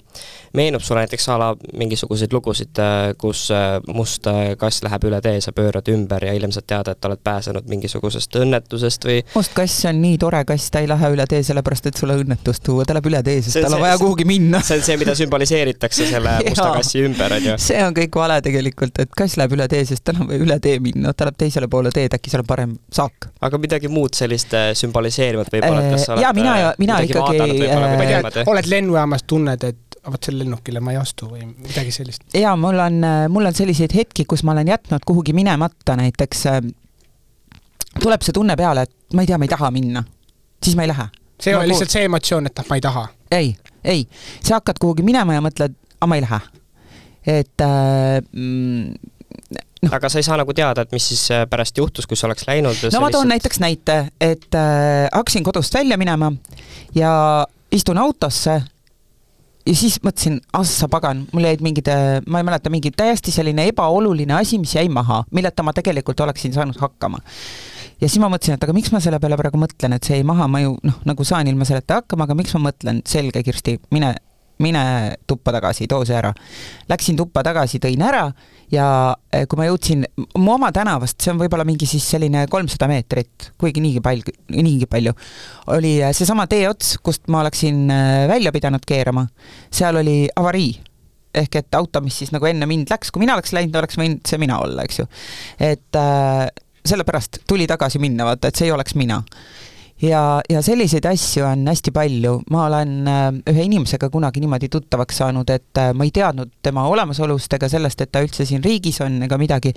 Speaker 3: meenub sulle näiteks a la mingisuguseid lugusid, äh, kus must kass läheb üle tee, sa pöörad ümber ja hiljem saad teada, et oled pääsenud mingisugusest õnnetusest või
Speaker 5: must kass on nii tore kass, ta ei lähe üle tee sellepärast, et sulle õnnetust tuua, ta läheb üle tee, sest tal on vaja kuhugi minna.
Speaker 3: see on see, mida sümboliseeritakse selle musta kassi ümber, on ju?
Speaker 5: see on kõik vale tegelikult, et kass läheb üle tee, sest tal on vaja üle tee minna, ta läheb teisele poole teed, äkki seal on parem saak.
Speaker 3: aga midagi muud sellist sümboliseerivat võib-olla, et kas sa
Speaker 5: oled jaa, mina, äh, mina ikkagi
Speaker 4: tea, oled lennujaamas, tunned, et vot selle lennukile ma ei astu või midagi sellist?
Speaker 5: jaa, mul on, äh, mul on selliseid hetki, kus ma olen jätnud kuhugi minemata, näiteks äh, tuleb see tunne peale, et ma ei tea, ma ei taha minna, siis ma ei lähe.
Speaker 4: see ei ole lihtsalt see emotsioon, et ah, ma ei taha?
Speaker 5: ei, ei, sa hakkad kuhugi minema ja mõtled, aa, ma ei lähe. et äh, mm,
Speaker 3: no.. aga sa ei saa nagu teada, et mis siis äh, pärast juhtus, kui sa oleks läinud?
Speaker 5: no ma toon lihtsalt... näiteks näite, et äh, hakkasin kodust välja minema ja istun autosse ja siis mõtlesin, ah sa pagan, mul jäid mingid, äh, ma ei mäleta, mingi täiesti selline ebaoluline asi, mis jäi maha, milleta ma tegelikult oleksin saanud hakkama. ja siis ma mõtlesin, et aga miks ma selle peale praegu mõtlen, et see jäi maha, ma ju noh, nagu saan ilma selleta hakkama, aga miks ma mõtlen, selge, Kirsti, mine, mine tuppa tagasi, too see ära. Läksin tuppa tagasi, tõin ära ja eh, kui ma jõudsin mu oma tänavast, see on võib-olla mingi siis selline kolmsada meetrit, kuigi niigi palju, niigi palju, oli eh, seesama tee ots, kust ma oleksin eh, välja pidanud keerama, seal oli avarii ehk et auto, mis siis nagu enne mind läks, kui mina oleks läinud, oleks võinud see mina olla, eks ju. et äh, sellepärast tuli tagasi minna, vaata, et see ei oleks mina. Ja, ja selliseid asju on hästi palju, ma olen äh, ühe inimesega kunagi niimoodi tuttavaks saanud, et äh, ma ei teadnud tema olemasolust ega sellest, et ta üldse siin riigis on ega midagi,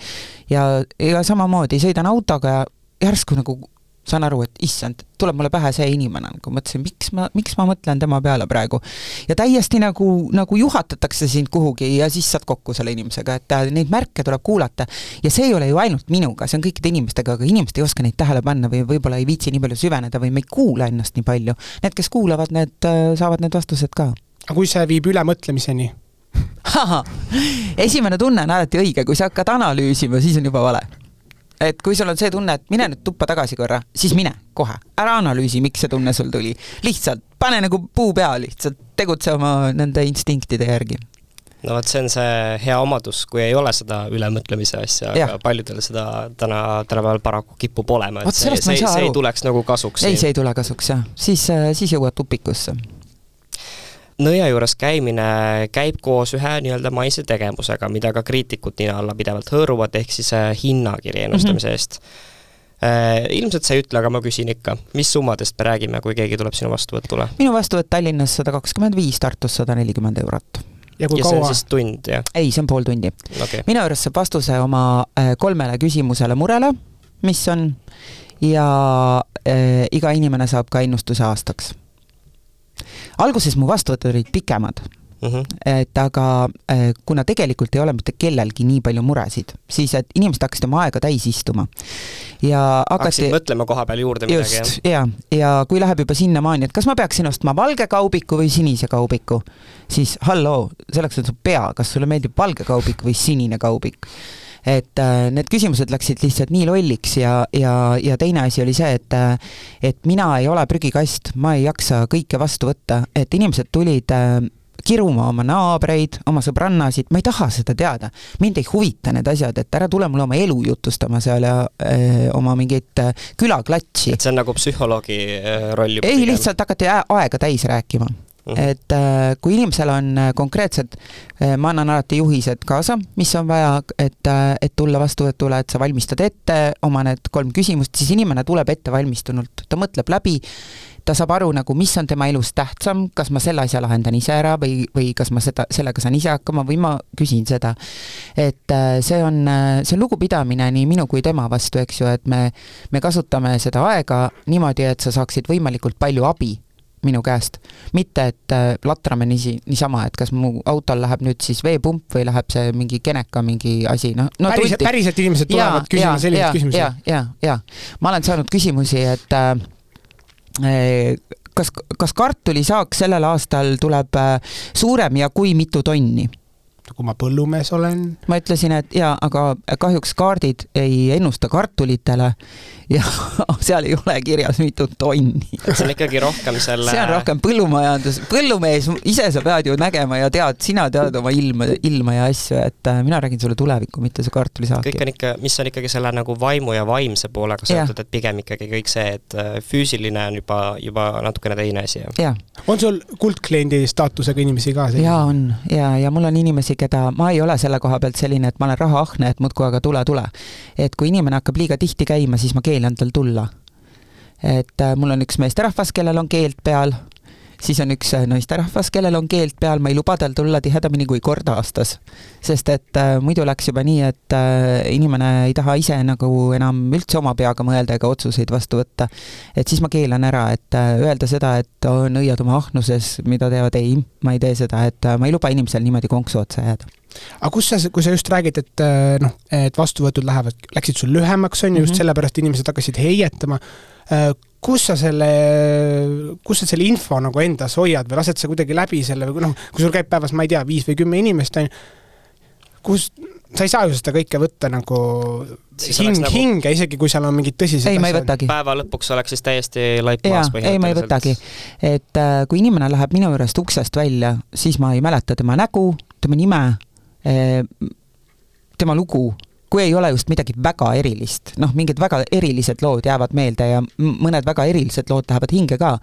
Speaker 5: ja, ja samamoodi sõidan autoga ja järsku nagu saan aru, et issand, tuleb mulle pähe see inimene, nagu mõtlesin, miks ma, miks ma mõtlen tema peale praegu. ja täiesti nagu, nagu juhatatakse sind kuhugi ja siis saad kokku selle inimesega, et äh, neid märke tuleb kuulata. ja see ei ole ju ainult minuga, see on kõikide inimestega, aga inimesed ei oska neid tähele panna või võib-olla ei viitsi nii palju süveneda või me ei kuula ennast nii palju. Need, kes kuulavad, need äh, saavad need vastused ka.
Speaker 4: aga kui see viib ülemõtlemiseni?
Speaker 5: esimene tunne on alati õige, kui sa hakkad analüüsima, siis on juba vale et kui sul on see tunne, et mine nüüd tuppa tagasi korra, siis mine kohe, ära analüüsi, miks see tunne sul tuli. lihtsalt pane nagu puu pea lihtsalt, tegutse oma nende instinktide järgi.
Speaker 3: no vot, see on see hea omadus, kui ei ole seda ülemõtlemise asja, aga paljudel seda täna, tänapäeval paraku kipub olema, et see, see, see ei tuleks nagu kasuks.
Speaker 5: ei, see ei tule kasuks jah, siis, siis jõuad tupikusse
Speaker 3: nõia juures käimine käib koos ühe nii-öelda maise tegevusega, mida ka kriitikud nina alla pidevalt hõõruvad, ehk siis äh, hinnakirja ennustamise mm -hmm. eest. Äh, ilmselt sa ei ütle, aga ma küsin ikka, mis summadest me räägime, kui keegi tuleb sinu vastuvõtule?
Speaker 5: minu vastuvõtt Tallinnas sada kakskümmend viis, Tartus sada nelikümmend eurot.
Speaker 3: ja kui ja kaua? see on siis tund, jah?
Speaker 5: ei, see on pool tundi okay.. minu juures saab vastuse oma äh, kolmele küsimusele murele, mis on, ja äh, iga inimene saab ka ennustuse aastaks alguses mu vastuvõtud olid pikemad Mm -hmm. et aga äh, kuna tegelikult ei ole mitte kellelgi nii palju muresid, siis et inimesed hakkasid oma aega täis istuma. ja hakati
Speaker 3: hakkasid mõtlema koha peal juurde midagi,
Speaker 5: jah? ja, ja kui läheb juba sinnamaani, et kas ma peaksin ostma valge kaubiku või sinise kaubiku, siis halloo, selleks on su pea, kas sulle meeldib valge kaubik või sinine kaubik et äh, need küsimused läksid lihtsalt nii lolliks ja, ja, ja teine asi oli see, et äh, et mina ei ole prügikast, ma ei jaksa kõike vastu võtta, et inimesed tulid äh, kiruma oma naabreid, oma sõbrannasid, ma ei taha seda teada. mind ei huvita need asjad, et ära tule mulle oma elu jutustama seal ja öö, oma mingeid külaklatši.
Speaker 3: et see on nagu psühholoogi roll
Speaker 5: ei, lihtsalt hakati aega täis rääkima. Et äh, kui inimesel on äh, konkreetsed äh,, ma annan alati juhised kaasa, mis on vaja, et et tulla vastuvõtule, et sa valmistad ette oma need kolm küsimust, siis inimene tuleb ettevalmistunult, ta mõtleb läbi, ta saab aru nagu, mis on tema elus tähtsam, kas ma selle asja lahendan ise ära või, või kas ma seda, sellega saan ise hakkama või ma küsin seda. et see on, see on lugupidamine nii minu kui tema vastu, eks ju, et me, me kasutame seda aega niimoodi, et sa saaksid võimalikult palju abi minu käest. mitte, et äh, latrame niisi, niisama, et kas mu autol läheb nüüd siis veepump või läheb see mingi keneka mingi asi, noh no,
Speaker 4: päriselt, päriselt inimesed tulevad küsima selliseid küsimusi?
Speaker 5: ja, ja, ja ma olen saanud küsimusi, et äh, äh, kas, kas kartulisaak sellel aastal tuleb äh, suurem ja kui mitu tonni?
Speaker 4: kui ma põllumees olen.
Speaker 5: ma ütlesin, et jaa, aga kahjuks kaardid ei ennusta kartulitele ja seal ei ole kirjas mitu tonni.
Speaker 3: see on ikkagi rohkem selle
Speaker 5: see on rohkem põllumajandus, põllumees, ise sa pead ju nägema ja tead, sina tead oma ilma, ilma ja asju, et äh, mina räägin sulle tulevikku, mitte see kartulisaak.
Speaker 3: kõik on ikka, mis on ikkagi selle nagu vaimu ja vaimse poolega seotud, et pigem ikkagi kõik see, et äh, füüsiline on juba, juba natukene teine asi.
Speaker 4: on sul kuldkliendi staatusega inimesi ka?
Speaker 5: jaa, on ja, ja mul on inimesi, keda, ma ei ole selle koha pealt selline, et ma olen rahaahne, et muudkui aga tule, tule. et kui inimene hakkab liiga tihti käima, siis ma keelan tal tulla. et äh, mul on üks meesterahvas, kellel on keeld peal, siis on üks äh, naisterahvas, kellel on keeld peal, ma ei luba tal tulla tihedamini kui kord aastas. sest et äh, muidu läks juba nii, et äh, inimene ei taha ise nagu enam üldse oma peaga mõelda ega otsuseid vastu võtta. et siis ma keelan ära, et äh, öelda seda, et on õiad oma ahnuses, mida teevad, ei, ma ei tee seda, et äh, ma ei luba inimesel niimoodi konksu otsa jääda
Speaker 4: aga kus sa, kui sa just räägid, et äh, noh, et vastuvõtud lähevad, läksid sul lühemaks, on ju, just mhm. sellepärast inimesed hakkasid heietama, äh, kus sa selle, kus sa selle info nagu endas hoiad või lased sa kuidagi läbi selle või noh, kui sul käib päevas, ma ei tea, viis või kümme inimest, on ju, kus, sa ei saa ju seda kõike võtta nagu
Speaker 3: Siis
Speaker 4: hing nagu... hinge, isegi kui seal on mingid tõsised
Speaker 5: ei, ma ei
Speaker 4: asjad.
Speaker 5: võtagi.
Speaker 3: päeva lõpuks oleks siis täiesti laip maas,
Speaker 5: ei ma ei võtagi. et äh, kui inimene läheb minu juurest uksest välja, siis ma ei mäleta tema nägu, tema nime, tema lugu, kui ei ole just midagi väga erilist, noh, mingid väga erilised lood jäävad meelde ja mõned väga erilised lood lähevad hinge ka.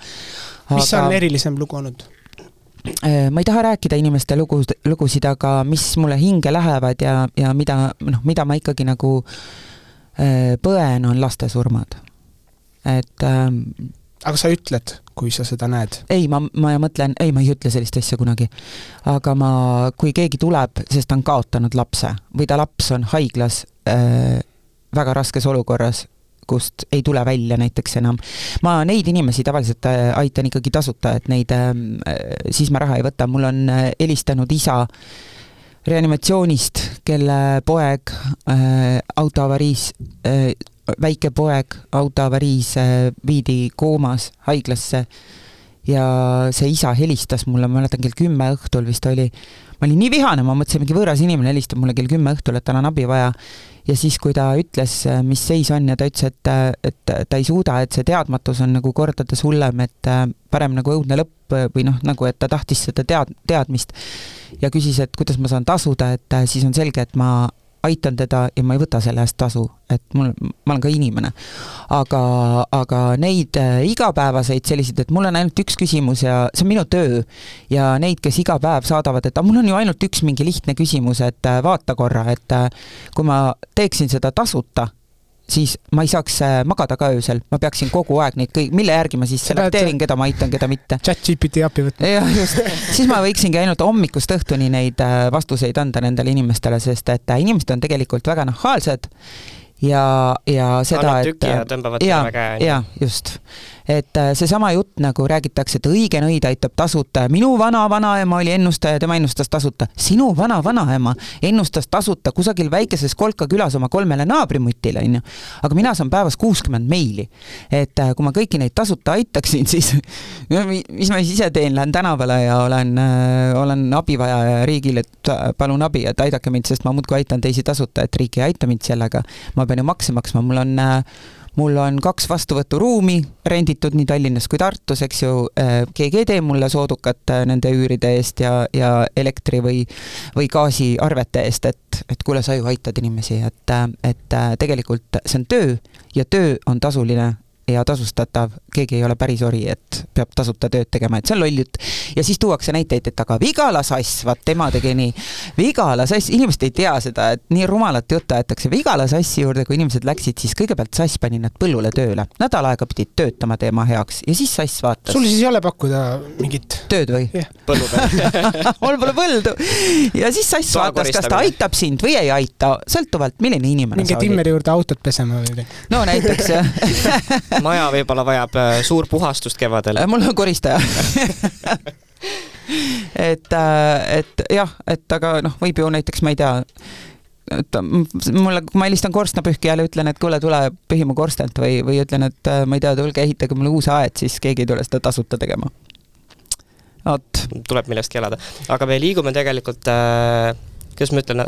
Speaker 4: mis on erilisem lugu olnud?
Speaker 5: Äh, ma ei taha rääkida inimeste lugu, lugusid, aga mis mulle hinge lähevad ja, ja mida, noh, mida ma ikkagi nagu äh, põen, on laste surmad. et
Speaker 4: aga sa ütled, kui sa seda näed?
Speaker 5: ei, ma, ma mõtlen, ei, ma ei ütle sellist asja kunagi. aga ma, kui keegi tuleb, sest ta on kaotanud lapse või ta laps on haiglas äh, väga raskes olukorras, kust ei tule välja näiteks enam. ma neid inimesi tavaliselt äh, aitan ikkagi tasuta, et neid äh,, siis ma raha ei võta, mul on äh, helistanud isa reanimatsioonist, kelle poeg äh, autoavariis äh,, väike poeg autoavariis äh, viidi koomas haiglasse ja see isa helistas mulle, ma mäletan kell kümme õhtul vist oli, ma olin nii vihane, ma mõtlesin, mingi võõras inimene helistab mulle kell kümme õhtul, et tal on abi vaja. ja siis, kui ta ütles, mis seis on ja ta ütles, et, et ta ei suuda, et see teadmatus on nagu kordades hullem, et äh, parem nagu õudne lõpp või noh, nagu et ta tahtis seda tead-, teadmist ja küsis, et kuidas ma saan tasuda, et äh, siis on selge, et ma aitan teda ja ma ei võta selle eest tasu, et mul, ma olen ka inimene. aga, aga neid äh, igapäevaseid selliseid, et mul on ainult üks küsimus ja see on minu töö ja neid, kes iga päev saadavad, et aga mul on ju ainult üks mingi lihtne küsimus, et äh, vaata korra, et äh, kui ma teeksin seda tasuta, siis ma ei saaks äh, magada ka öösel, ma peaksin kogu aeg neid kõik, mille järgi ma siis selekteerin, keda ma aitan, keda mitte
Speaker 4: chat GPT appi võtma.
Speaker 5: jah, just, siis ma võiksingi ainult hommikust õhtuni neid äh, vastuseid anda nendele inimestele, sest et äh, inimesed on tegelikult väga nahaalsed ja, ja seda, et
Speaker 3: ja tõmbavad käe.
Speaker 5: jaa, just. Et äh, seesama jutt nagu räägitakse, et õige nõid aitab tasuta, minu vana-vanaema oli ennustaja, tema ennustas tasuta. sinu vana-vanaema ennustas tasuta kusagil väikeses Kolka külas oma kolmele naabrimutile, onju. aga mina saan päevas kuuskümmend meili. et äh, kui ma kõiki neid tasuta aitaksin, siis mis ma siis ise teen, lähen tänavale ja olen, olen abivajaja riigile, et äh, palun abi, et aidake mind, sest ma muudkui aitan teisi tasuta, et riik ei aita mind sellega. ma pean ju makse maksma, mul on äh, mul on kaks vastuvõturuumi renditud nii Tallinnas kui Tartus, eks ju, keegi ei tee mulle soodukat äh, nende üüride eest ja, ja elektri või, või gaasiarvete eest, et, et kuule, sa ju aitad inimesi, et, et äh, tegelikult see on töö ja töö on tasuline ja tasustatav, keegi ei ole päris ori, et peab tasuta tööd tegema, et see on loll jutt. ja siis tuuakse näiteid, et aga Vigala sass, vaat tema tegi nii. Vigala sass, inimesed ei tea seda, et nii rumalat juttu aetakse Vigala sassi juurde, kui inimesed läksid, siis kõigepealt sass pani nad põllule tööle. nädal aega pidid töötama teema heaks ja siis sass vaatas
Speaker 4: sul. siis ei ole pakkuda mingit
Speaker 5: tööd või?
Speaker 3: põllu peal.
Speaker 5: mul pole põldu. ja siis sass
Speaker 3: Toa
Speaker 5: vaatas, kas ta aitab sind või ei aita, sõltuvalt, milline inimene
Speaker 4: minge
Speaker 5: sa olid.
Speaker 4: Timmeri juurde autot pesema või midagi.
Speaker 5: no näiteks jah
Speaker 3: maja võib-olla vajab äh, suur puhastust kevadel.
Speaker 5: Äh, mul on koristaja et, et jah, et aga noh, võib ju näiteks, ma ei tea, et mulle, kui ma helistan korstnapühkijale, ütlen, et kuule, tule pühi mu korstent või, või ütlen, et äh, ma ei tea, tulge ehitage mulle uus aed, siis keegi ei tule seda tasuta tegema. vot,
Speaker 3: tuleb millestki elada. aga me liigume tegelikult äh, kuidas ma ütlen,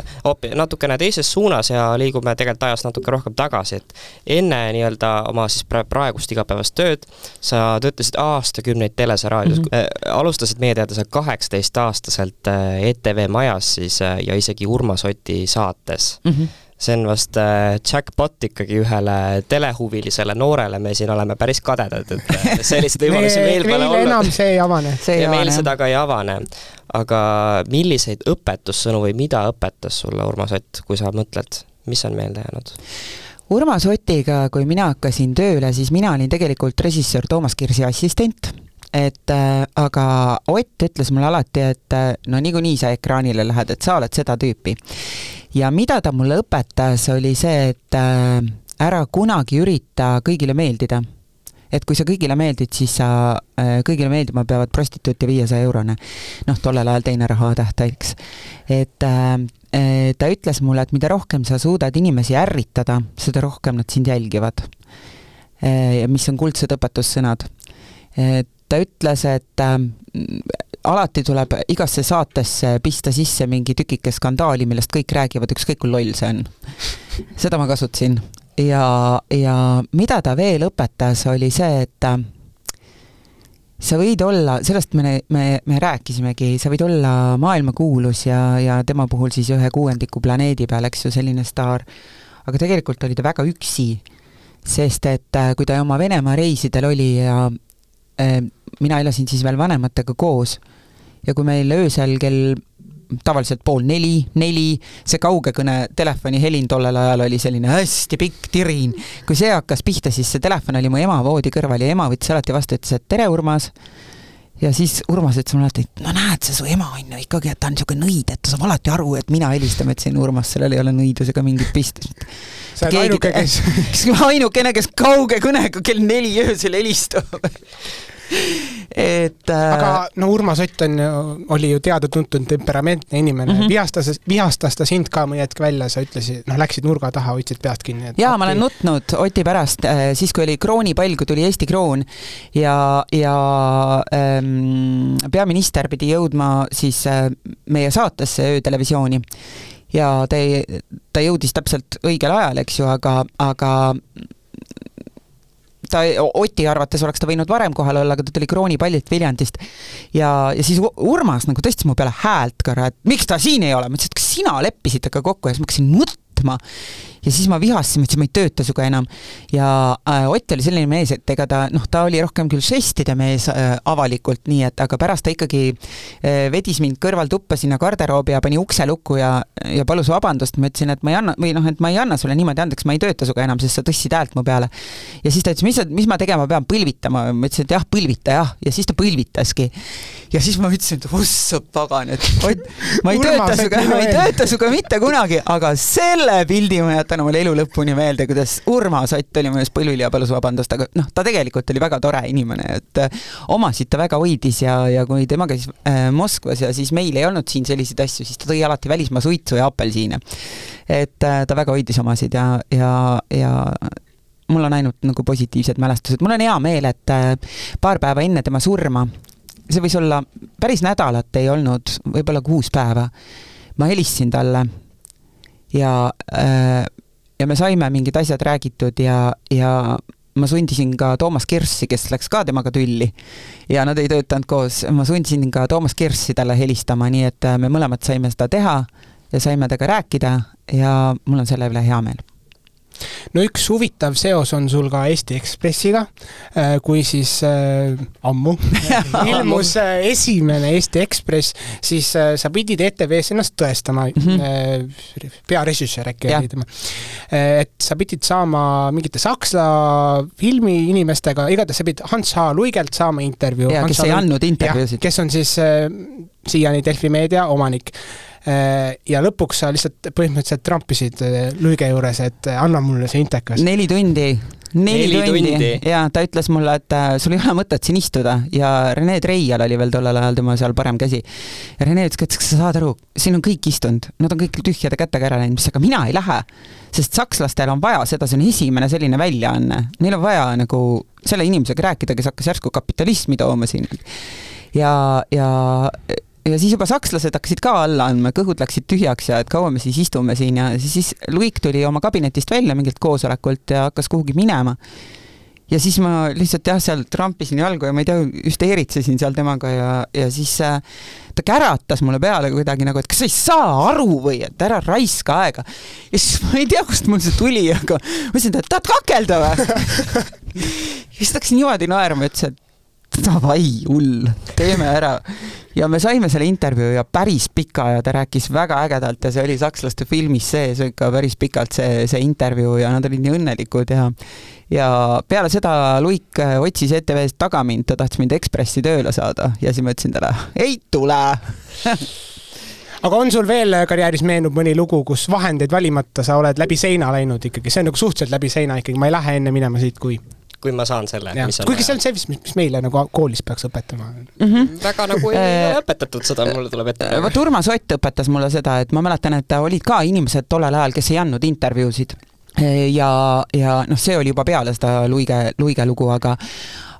Speaker 3: natukene teises suunas ja liigume tegelikult ajas natuke rohkem tagasi, et enne nii-öelda oma siis pra- praegust igapäevast tööd sa töötasid aastakümneid Teles ja raadios mm, -hmm. äh, alustasid meie teada sa kaheksateistaastaselt äh, ETV Majas siis äh, ja isegi Urmas Oti saates
Speaker 5: mm. -hmm.
Speaker 3: see on vast jackpot ikkagi ühele telehuvilisele noorele, me siin oleme päris kadedad, et selliseid võimalusi meil pole olnud
Speaker 4: enam see ei avane.
Speaker 3: ja meil
Speaker 5: avane
Speaker 3: seda ka ei avane. Aga milliseid õpetussõnu või mida õpetas sulle Urmas Ott, kui sa mõtled, mis on meelde jäänud?
Speaker 5: Urmas Otiga, kui mina hakkasin tööle, siis mina olin tegelikult režissöör Toomas Kirsi assistent, et äh, aga Ott ütles mulle alati, et äh, no niikuinii sa ekraanile lähed, et sa oled seda tüüpi. ja mida ta mulle õpetas, oli see, et äh, ära kunagi ürita kõigile meeldida. Et kui sa kõigile meeldid, siis sa äh,, kõigile meeldima peavad prostituut ja viiesaja eurone. noh, tollel ajal teine rahatähtaeg, et äh, eh, ta ütles mulle, et mida rohkem sa suudad inimesi ärritada, seda rohkem nad sind jälgivad. ja mis on kuldsed õpetussõnad. ta ütles, et äh, alati tuleb igasse saatesse pista sisse mingi tükike skandaali, millest kõik räägivad, ükskõik kui loll see on. seda ma kasutasin ja, ja mida ta veel õpetas, oli see, et äh, sa võid olla, sellest me, me, me rääkisimegi, sa võid olla maailmakuulus ja, ja tema puhul siis ühe kuuendiku planeedi peal, eks ju, selline staar, aga tegelikult oli ta väga üksi, sest et äh, kui ta oma Venemaa reisidel oli ja äh, mina elasin siis veel vanematega koos ja kui meil öösel kell tavaliselt pool neli, neli, see kaugekõne telefonihelin tollel ajal oli selline hästi pikk tirin. kui see hakkas pihta, siis see telefon oli mu ema voodi kõrval ja ema võttis alati vastu, ütles, et tere, Urmas. ja siis Urmas ütles mulle alati, et no näed, see su ema on ju ikkagi, et ta on niisugune nõid, et ta saab alati aru, et mina helistan, ma ütlesin, Urmas, sellel ei ole nõidusega mingit pistmist.
Speaker 4: sa oled ainuke, kes
Speaker 5: ainukene, kes kauge kõnega kell neli öösel helistab et äh...
Speaker 4: aga no Urmas Ott on ju, oli ju teada-tuntud temperamentne inimene mm, -hmm. vihastas, vihastas ta sind ka mõni hetk välja, sa ütlesid, noh, läksid nurga taha, hoidsid peast kinni.
Speaker 5: jaa, ma olen nutnud Oti pärast, äh, siis kui oli kroonipall, kui tuli Eesti kroon ja, ja ähm, peaminister pidi jõudma siis äh, meie saatesse öötelevisiooni ja ta, ta jõudis täpselt õigel ajal, eks ju, aga, aga ta, Oti arvates oleks ta võinud varem kohal olla, aga ta tuli kroonipallilt Viljandist. ja, ja siis Urmas nagu tõstis mu peale häält korra, et miks ta siin ei ole, ma ütlesin, et kas sina leppisid temaga kokku? Ja siis ma hakkasin mõtlema ja siis ma vihastasin, ma ütlesin, ma ei tööta sinuga enam. ja äh, Ott oli selline mees, et ega ta noh, ta oli rohkem küll žestide mees äh, avalikult, nii et aga pärast ta ikkagi äh, vedis mind kõrvaltuppa sinna garderoobi ja pani ukse lukku ja, ja palus vabandust, ma ütlesin, et ma ei anna, või noh, et ma ei anna sulle niimoodi andeks, ma ei tööta sinuga enam, sest sa tõstsid häält mu peale. ja siis ta ütles, mis, mis ma tegema pean, põlvitama, ma ütlesin, et jah, põlvita jah, ja siis ta põlvitaski. ja siis ma ütlesin, et ossa pagan, et Ott, ma ei tööta sinuga, ma ei tööta sinuga mitte kunagi, aga selle pildi ma jätan jätan omale elu lõpuni meelde, kuidas Urmas Ott oli mu ees põlvil ja palus vabandust, aga noh, ta tegelikult oli väga tore inimene, et äh, omasid ta väga hoidis ja, ja kui tema käis äh, Moskvas ja siis meil ei olnud siin selliseid asju, siis ta tõi alati välismaa suitsu ja apelsine. et äh, ta väga hoidis omasid ja, ja, ja mul on ainult nagu positiivsed mälestused, mul on hea meel, et äh, paar päeva enne tema surma, see võis olla, päris nädalat ei olnud, võib-olla kuus päeva, ma helistasin talle ja äh, ja me saime mingid asjad räägitud ja, ja ma sundisin ka Toomas Kirssi, kes läks ka temaga tülli. Ja nad ei töötanud koos, ma sundisin ka Toomas Kirssi talle helistama, nii et me mõlemad saime seda teha ja saime temaga rääkida ja mul on selle üle hea meel
Speaker 4: no üks huvitav seos on sul ka Eesti Ekspressiga, äh, kui siis äh, ammu ilmus äh, esimene Eesti Ekspress, siis äh, sa pidid ETV-s ennast tõestama mm, -hmm. äh, pearežissöör äkki oli tema. Äh, et sa pidid saama mingite Saksa filmiinimestega, igatahes sa pidid Hans H. Luigelt saama intervjuu.
Speaker 5: kes ei andnud intervjuusid.
Speaker 4: kes on siis äh, siiani Delfi meedia omanik ja lõpuks sa lihtsalt põhimõtteliselt trampisid äh, Luige juures, et äh, anna mulle see intekas.
Speaker 5: neli tundi neli, neli tundi, tundi. ja ta ütles mulle, et äh, sul ei ole mõtet siin istuda ja Rene Treial oli veel tollel ajal tema seal parem käsi. ja Rene ütles, et kas sa saad aru, siin on kõik istunud, nad on kõik tühjade kätega ära läinud, mis aga mina ei lähe. sest sakslastel on vaja seda, see on esimene selline väljaanne, neil on vaja nagu selle inimesega rääkida, kes hakkas järsku kapitalismi tooma siin. ja, ja ja siis juba sakslased hakkasid ka alla andma, kõhud läksid tühjaks ja et kaua me siis istume siin ja siis, Luik tuli oma kabinetist välja mingilt koosolekult ja hakkas kuhugi minema. ja siis ma lihtsalt jah, seal trampisin jalgu ja ma ei tea, hüsteeritsesin seal temaga ja, ja siis äh, ta käratas mulle peale kuidagi nagu, et kas sa ei saa aru või, et ära raiska aega. ja siis ma ei tea, kust mul see tuli, aga ma ütlesin, et tahad kakelda või ja siis ta hakkas niimoodi naerma, ütles, et davai, hull, teeme ära. ja me saime selle intervjuu ja päris pika ja ta rääkis väga ägedalt ja see oli sakslaste filmis sees ikka päris pikalt see, see intervjuu ja nad olid nii õnnelikud ja ja peale seda Luik otsis ETV-st taga mind, ta tahtis mind Ekspressi tööle saada ja siis ma ütlesin talle, ei tule!
Speaker 4: Aga on sul veel karjääris meenub mõni lugu, kus vahendeid valimata sa oled läbi seina läinud ikkagi, see on nagu suhteliselt läbi seina ikkagi, ma ei lähe enne minema siit, kui
Speaker 3: kui ma saan selle.
Speaker 4: kuigi see on see, mis, mis meile nagu koolis peaks õpetama
Speaker 3: mm. -hmm. väga nagu ei ole äh, õpetatud seda, mulle tuleb ette.
Speaker 5: Äh, vot Urmas Ott õpetas mulle seda, et ma mäletan, et olid ka inimesed tollel ajal, kes ei andnud intervjuusid ja, ja noh, see oli juba peale seda Luige, Luige lugu, aga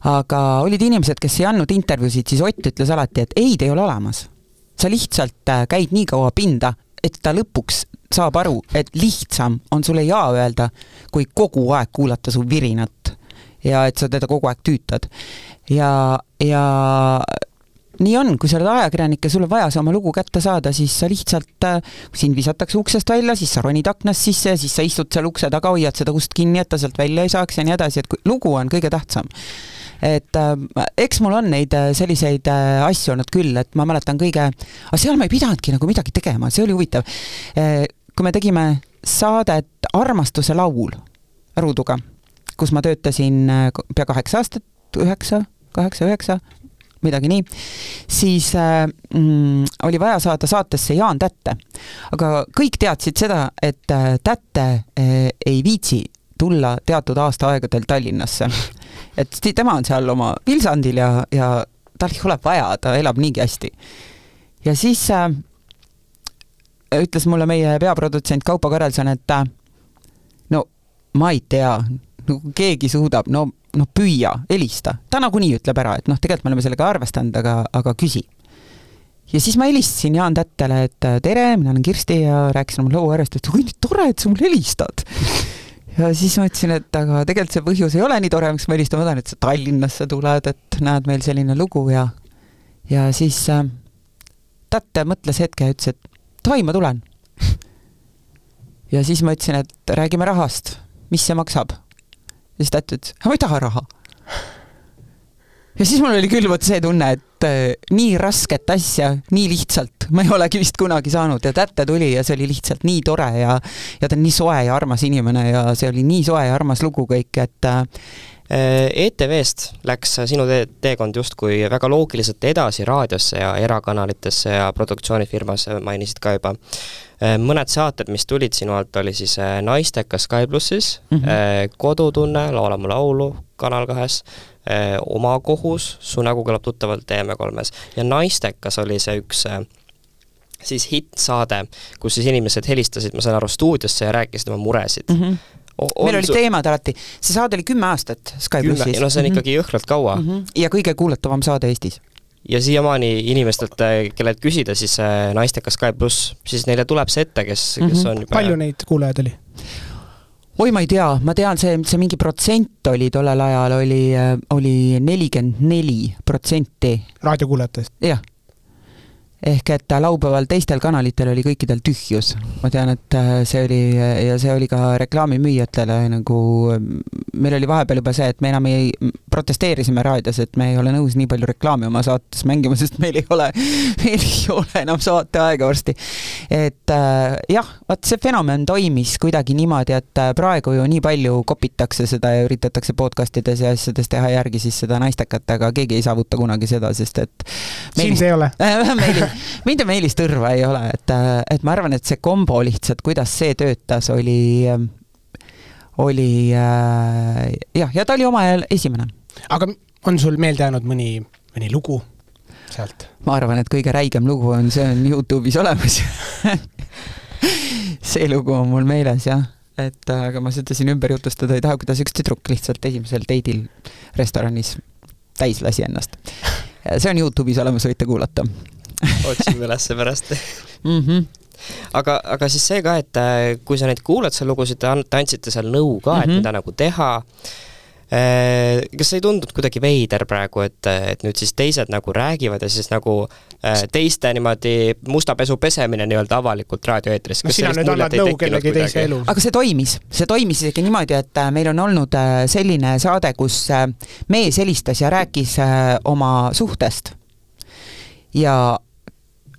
Speaker 5: aga olid inimesed, kes ei andnud intervjuusid, siis Ott ütles alati, et ei, ta ei ole olemas. sa lihtsalt äh, käid nii kaua pinda, et ta lõpuks saab aru, et lihtsam on sulle jaa öelda, kui kogu aeg kuulata su virinat. Ja et sa teda kogu aeg tüütad. ja, ja nii on, kui sa oled ajakirjanik ja sul on vaja see oma lugu kätte saada, siis sa lihtsalt, äh, kui sind visatakse uksest välja, siis sa ronid aknast sisse, siis sa istud seal ukse taga, hoiad seda ust kinni, et ta sealt välja ei saaks ja nii edasi, et kui, lugu on kõige tähtsam et äh, eks mul on neid äh, selliseid äh, asju olnud küll, et ma mäletan kõige, aga seal ma ei pidanudki nagu midagi tegema, see oli huvitav äh,. kui me tegime saadet Armastuse laul Ruuduga, kus ma töötasin äh, pea kaheksa aastat, üheksa, kaheksa, üheksa, midagi nii, siis äh, mm, oli vaja saada saatesse Jaan Tätte. aga kõik teadsid seda, et äh, Tätte äh, ei viitsi tulla teatud aastaaegadel Tallinnasse. et tema on seal oma Vilsandil ja, ja tal ei ole vaja, ta elab niigi hästi. ja siis äh, ütles mulle meie peaprodutsent Kaupo Karelson, et äh, no ma ei tea, no keegi suudab, no, no püüa, helista. ta nagunii ütleb ära, et noh, tegelikult me oleme sellega arvestanud, aga, aga küsi. ja siis ma helistasin Jaan Tättele, et äh, tere, mina olen Kirsti ja rääkisin oma loo järjest, et nii tore, et sa mulle helistad ja siis ma ütlesin, et aga tegelikult see põhjus ei ole nii tore, miks ma helistan, ma tahan, et sa Tallinnasse tuled, et näed, meil selline lugu ja ja siis äh, Tätte mõtles hetke ja ütles, et davai, ma tulen. ja siis ma ütlesin, et räägime rahast, mis see maksab. Ja siis Tätt ütles, ma ei taha raha. ja siis mul oli küll vot see tunne, et äh, nii rasket asja nii lihtsalt ma ei olegi vist kunagi saanud ja Tätte tuli ja see oli lihtsalt nii tore ja ja ta on nii soe ja armas inimene ja see oli nii soe ja armas lugu kõik, et äh,
Speaker 3: ETV-st läks sinu tee, teekond justkui väga loogiliselt edasi raadiosse ja erakanalitesse ja produktsioonifirmas, mainisid ka juba. Mõned saated, mis tulid sinu alt, oli siis äh, Naistekas Sky plussis mm, -hmm. Kodutunne, Laula mu laulu Kanal kahes, Oma kohus, Su nägu kõlab tuttavalt TV3-s ja Naistekas oli see üks siis hittsaade, kus siis inimesed helistasid, ma saan aru, stuudiosse ja rääkisid oma muresid mm. -hmm
Speaker 5: On meil olid teemad alati, see saade oli kümme aastat Sky plussis.
Speaker 3: no see on mm -hmm. ikkagi jõhkralt kaua mm.
Speaker 5: -hmm. ja kõige kuulatavam saade Eestis.
Speaker 3: Ja siiamaani inimestelt, kellelt küsida siis äh, Naistekas Sky pluss, siis neile tuleb see ette, kes mm, -hmm. kes on juba
Speaker 4: palju neid kuulajaid oli?
Speaker 5: oi, ma ei tea, ma tean, see, see mingi protsent oli tollel ajal, oli, äh, oli nelikümmend neli protsenti.
Speaker 4: raadiokuulajatest?
Speaker 5: jah ehk et laupäeval teistel kanalitel oli kõikidel tühjus. ma tean, et äh, see oli ja see oli ka reklaamimüüjatele nagu, meil oli vahepeal juba see, et me enam ei, protesteerisime raadios, et me ei ole nõus nii palju reklaami oma saates mängima, sest meil ei ole, meil ei ole enam saateaega varsti. et äh, jah, vot see fenomen toimis kuidagi niimoodi, et äh, praegu ju nii palju kopitakse seda ja üritatakse podcast ides ja asjades teha järgi siis seda naistekat, aga keegi ei saavuta kunagi seda, sest et
Speaker 4: sind ei ole
Speaker 5: Meelis, mind ja Meelis Tõrva ei ole, et, et ma arvan, et see kombo lihtsalt, kuidas see töötas, oli, oli jah, ja ta oli oma ajal esimene.
Speaker 4: aga on sul meelde jäänud mõni, mõni lugu sealt?
Speaker 5: ma arvan, et kõige räigem lugu on, see on Youtube'is olemas see lugu on mul meeles jah, et aga ma seda siin ümber jutustada ei taha, kuidas üks tüdruk lihtsalt esimesel date'il restoranis täis lasi ennast. see on Youtube'is olemas, võite kuulata
Speaker 3: otsime ülesse pärast
Speaker 5: mm. -hmm
Speaker 3: aga, aga siis see ka, et äh, kui sa neid kuulad seal lugusid, te andsite seal nõu ka mm, -hmm. et mida nagu teha Äh, kas ei tundunud kuidagi veider praegu, et, et nüüd siis teised nagu räägivad ja siis nagu äh, teiste niimoodi musta pesu pesemine nii-öelda avalikult raadioeetris?
Speaker 4: no sina nüüd annad nõu kellegi teise elu.
Speaker 5: aga see toimis, see toimis isegi niimoodi, et meil on olnud selline saade, kus mees helistas ja rääkis oma suhtest. ja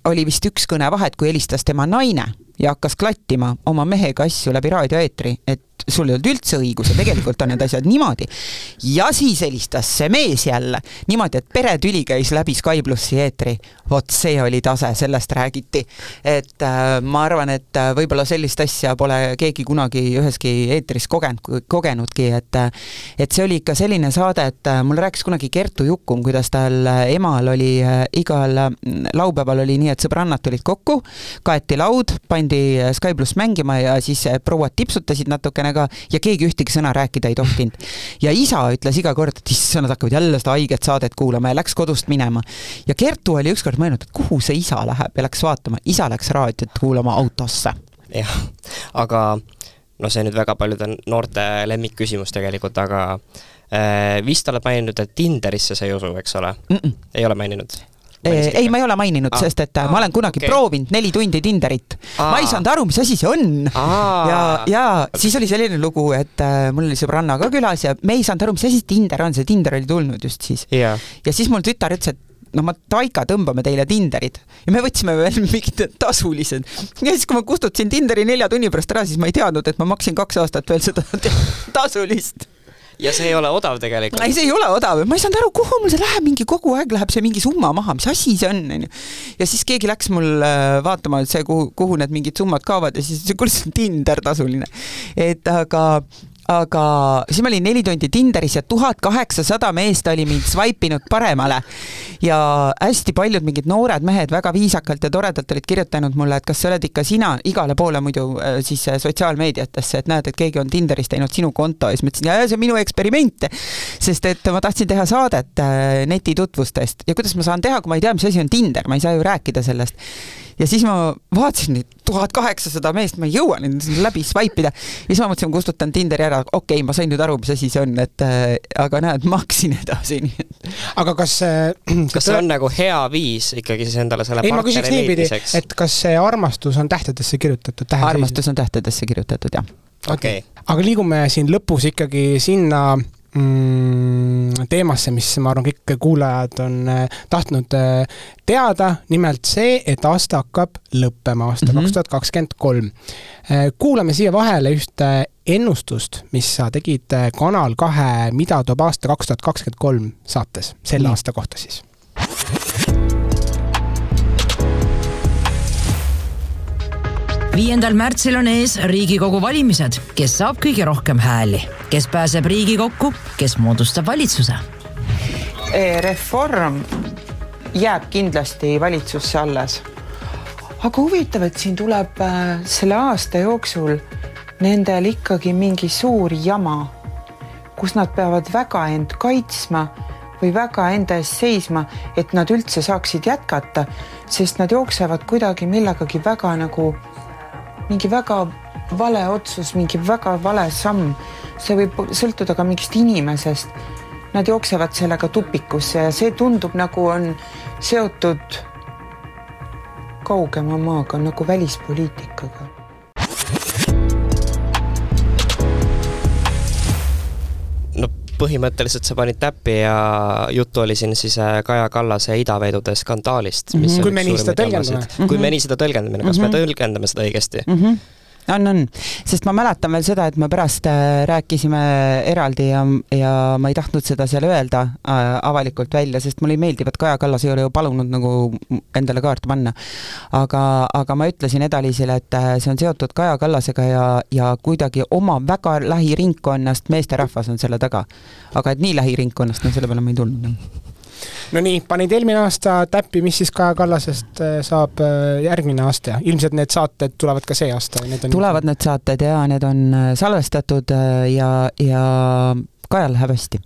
Speaker 5: oli vist üks kõne vahet, kui helistas tema naine ja hakkas klattima oma mehega asju läbi raadioeetri, et sul ei olnud üldse õigus ja tegelikult on need asjad niimoodi. ja siis helistas see mees jälle niimoodi, et peretüli käis läbi Sky plussi eetri. vot see oli tase, sellest räägiti. et äh, ma arvan, et äh, võib-olla sellist asja pole keegi kunagi üheski eetris kogenud, kogenudki, et äh, et see oli ikka selline saade, et äh, mulle rääkis kunagi Kertu Jukum, kuidas tal äh, emal oli äh, igal laupäeval oli nii, et sõbrannad tulid kokku, kaeti laud, pandi Sky pluss mängima ja siis prouad tipsutasid natukene natukene ka ja keegi ühtegi sõna rääkida ei tohtinud. ja isa ütles iga kord, et issand, nad hakkavad jälle seda haiget saadet kuulama ja läks kodust minema. ja Kertu oli ükskord mõelnud, et kuhu see isa läheb ja läks vaatama, isa läks raadiot kuulama autosse.
Speaker 3: jah, aga no see nüüd väga paljude noorte lemmikküsimus tegelikult, aga äh, vist oled maininud, et Tinderisse sa ei usu, eks ole
Speaker 5: mm? -mm.
Speaker 3: ei ole maininud?
Speaker 5: Ei, ma ei ole maininud ah,, sest et ah, ma olen kunagi okay. proovinud neli tundi Tinderit. Ah.. ma ei saanud aru, mis asi see on. Ah.. ja, ja siis oli selline lugu, et äh, mul oli sõbranna ka külas ja me ei saanud aru, mis asi Tinder on, see Tinder oli tulnud just siis.
Speaker 3: Yeah..
Speaker 5: ja siis mul tütar ütles, et noh, ma, Taika, tõmbame teile Tinderid. ja me võtsime veel mingid tasulised. ja siis, kui ma kustutasin Tinderi nelja tunni pärast ära, siis ma ei teadnud, et ma maksin kaks aastat veel seda tasulist
Speaker 3: ja see ei ole odav tegelikult.
Speaker 5: ei, see ei ole odav, ma ei saanud aru, kuhu mul see läheb, mingi kogu aeg läheb see mingi summa maha, mis asi see on, onju. ja siis keegi läks mul äh, vaatama, et see, kuhu, kuhu need mingid summad kaovad ja siis, kuule, see on Tinder tasuline. et aga aga siis ma olin neli tundi Tinderis ja tuhat kaheksasada meest oli mind swipe inud paremale. ja hästi paljud mingid noored mehed väga viisakalt ja toredalt olid kirjutanud mulle, et kas sa oled ikka sina, igale poole muidu äh, siis äh, sotsiaalmeediatesse, et näed, et keegi on Tinderis teinud sinu konto ja siis ma ütlesin, jaa, see on minu eksperiment. sest et ma tahtsin teha saadet äh, netitutvustest ja kuidas ma saan teha, kui ma ei tea, mis asi on Tinder, ma ei saa ju rääkida sellest ja siis ma vaatasin neid tuhat kaheksasada meest, ma ei jõua neid läbi swipe ida. ja siis ma mõtlesin, ma kustutan Tinderi ära, okei okay,, ma sain nüüd aru, mis asi see on, et äh, aga näed, maksin edasi,
Speaker 4: aga kas
Speaker 3: äh, kas see on nagu hea viis ikkagi siis endale selle
Speaker 4: ei, ma küsiks niipidi, et kas see armastus on tähtedesse kirjutatud?
Speaker 5: armastus on tähtedesse kirjutatud, jah.
Speaker 3: okei okay.
Speaker 4: okay.. aga liigume siin lõpus ikkagi sinna mm, teemasse, mis ma arvan, kõik kuulajad on äh, tahtnud äh, teada, nimelt see, et aasta hakkab lõppema, aasta mhm. kaks tuhat kakskümmend kolm. Äh, kuulame siia vahele ühte ennustust, mis sa tegid Kanal kahe Mida toob aasta kaks tuhat kakskümmend kolm saates, selle aasta kohta siis
Speaker 6: viiendal märtsil on ees Riigikogu valimised, kes saab kõige rohkem hääli, kes pääseb Riigikokku, kes moodustab valitsuse?
Speaker 5: Reform jääb kindlasti valitsusse alles. aga huvitav, et siin tuleb äh, selle aasta jooksul nendel ikkagi mingi suur jama, kus nad peavad väga end kaitsma või väga enda eest seisma, et nad üldse saaksid jätkata, sest nad jooksevad kuidagi millegagi väga nagu mingi väga vale otsus, mingi väga vale samm. see võib sõltuda ka mingist inimesest. Nad jooksevad sellega tupikusse ja see tundub nagu on seotud kaugema maaga nagu välispoliitikaga
Speaker 3: põhimõtteliselt sa panid täppi ja juttu oli siin siis äh, Kaja Kallase idavedude skandaalist mm. -hmm.
Speaker 4: kui me nii seda tõlgendame.
Speaker 3: kui me nii seda tõlgendame, kas mm -hmm. me mhm. tõlgendame seda õigesti
Speaker 5: mm? -hmm on, on, sest ma mäletan veel seda, et me pärast äh, rääkisime eraldi ja, ja ma ei tahtnud seda seal öelda äh, avalikult välja, sest mulle ei meeldi, et Kaja Kallas ei ole ju palunud nagu endale kaarte panna. aga, aga ma ütlesin Eda-Liisile, et äh, see on seotud Kaja Kallasega ja, ja kuidagi oma väga lähiringkonnast meesterahvas on selle taga. aga et nii lähiringkonnast, no selle peale ma ei tulnud
Speaker 4: no nii, panid eelmine aasta täppi, mis siis Kaja Kallasest äh, saab äh, järgmine aasta ja ilmselt need saated tulevad ka see aasta?
Speaker 5: tulevad need saated ja need on äh, salvestatud ja, ja Kajal läheb hästi.